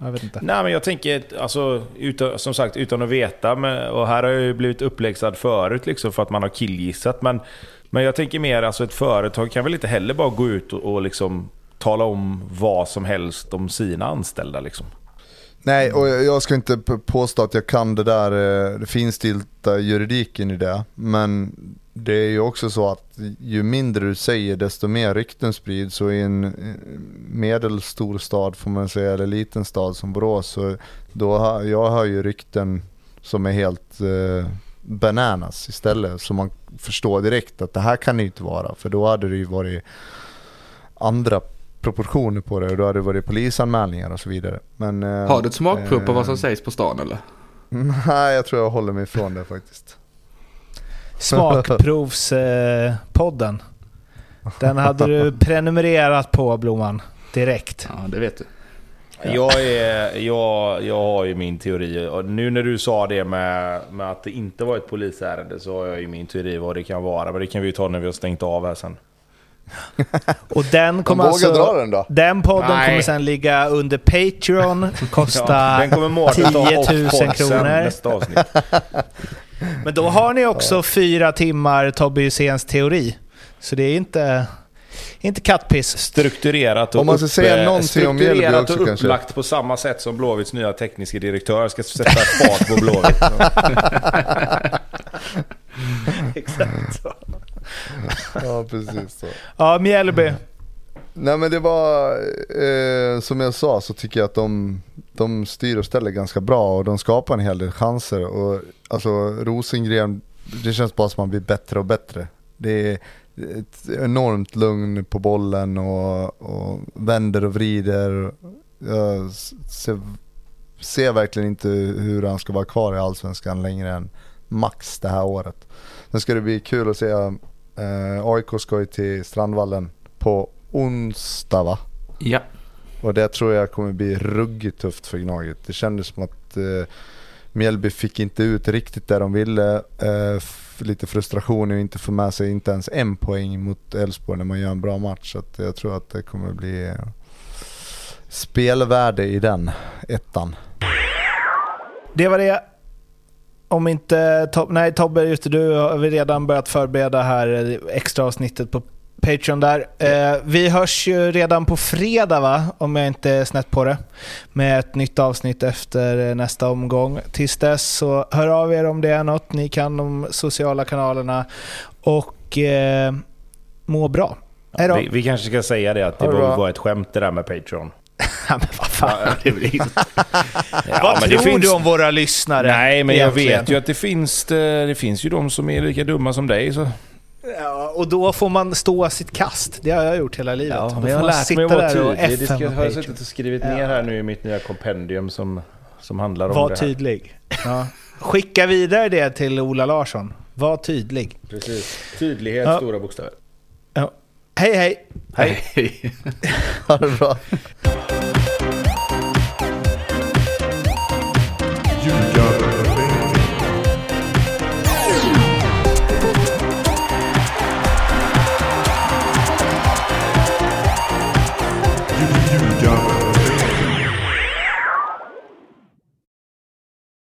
jag vet inte. Nej men jag tänker, alltså, utan, som sagt utan att veta, men, och här har jag ju blivit uppläxad förut liksom för att man har killgissat. Men, men jag tänker mer, alltså ett företag kan väl inte heller bara gå ut och, och liksom tala om vad som helst om sina anställda liksom. Nej, och jag ska inte påstå att jag kan det där eh, det finstilta juridiken i det. Men det är ju också så att ju mindre du säger desto mer rykten sprids. Så i en eh, medelstor stad får man säga, eller liten stad som Borås. Så då har, jag hör ju rykten som är helt eh, bananas istället. Så man förstår direkt att det här kan det ju inte vara. För då hade det ju varit andra proportioner på det och då hade det varit polisanmälningar och så vidare. Men, eh, Har du ett smakprov på vad som eh, sägs på stan eller? Nej, jag tror jag håller mig ifrån det faktiskt. Smakprovspodden. Den hade du prenumererat på Blomman. Direkt. Ja, det vet du. Jag, är, jag, jag har ju min teori. Och nu när du sa det med, med att det inte var ett polisärende så har jag ju min teori vad det kan vara. Men det kan vi ju ta när vi har stängt av här sen. Och den De kommer alltså... dra den då. Den podden Nej. kommer sen ligga under Patreon, kosta den kommer Mårten ta 10 000 off-pod sen kronor. nästa avsnitt. Men då har ni också fyra timmar Tobbe Hyséns teori. Så det är inte, inte kattpiss. Strukturerat och, Om man ska säga eh, någonting om strukturerat också och kanske. upplagt på samma sätt som Blåvitts nya tekniska direktör ska sätta fart på Blåvitt. Exakt så. Ja, precis så. Ja, Mjällby. Nej men det var, eh, som jag sa så tycker jag att de, de styr och ställer ganska bra och de skapar en hel del chanser. Och, alltså Rosengren, det känns bara som att man blir bättre och bättre. Det är ett enormt lugn på bollen och, och vänder och vrider. Jag ser, ser verkligen inte hur han ska vara kvar i Allsvenskan längre än max det här året. Sen ska det bli kul att se, eh, AIK ska ju till Strandvallen på onsdag va? Ja. Och det tror jag kommer bli ruggigt tufft för Gnaget. Det kändes som att eh, Mjällby fick inte ut riktigt det de ville. Eh, lite frustration och inte få med sig inte ens en poäng mot Elfsborg när man gör en bra match. Så att jag tror att det kommer bli eh, spelvärde i den ettan. Det var det. Om inte Tobbe, nej Tobbe, just det, du har vi redan börjat förbereda här extra avsnittet på Patreon där. Eh, vi hörs ju redan på fredag va, om jag inte är snett på det. Med ett nytt avsnitt efter eh, nästa omgång. Tills dess så hör av er om det är något. Ni kan de sociala kanalerna och eh, må bra. Hej då. Vi, vi kanske ska säga det att det Ha det var, bra. var ett skämt det där med Patreon. Ja, men vad fan. det blir vad men tror det finns- du om våra lyssare? Nej, men jag egentligen? vet ju att det finns, det, det finns ju de som är lika dumma som dig. Så. Ja, och då får man stå sitt kast. Det har jag gjort hela livet. Ja, Då får jag man sitta där och FM ska, och har jag suttit och skrivit ner här nu i mitt nya kompendium som, som handlar om Var det här. tydlig. Ja. Skicka vidare det till Ola Larsson. Var tydlig. Precis. Tydlighet, Ja. stora bokstäver. Ja. Hej hej! Hej. Hej. Ha det bra.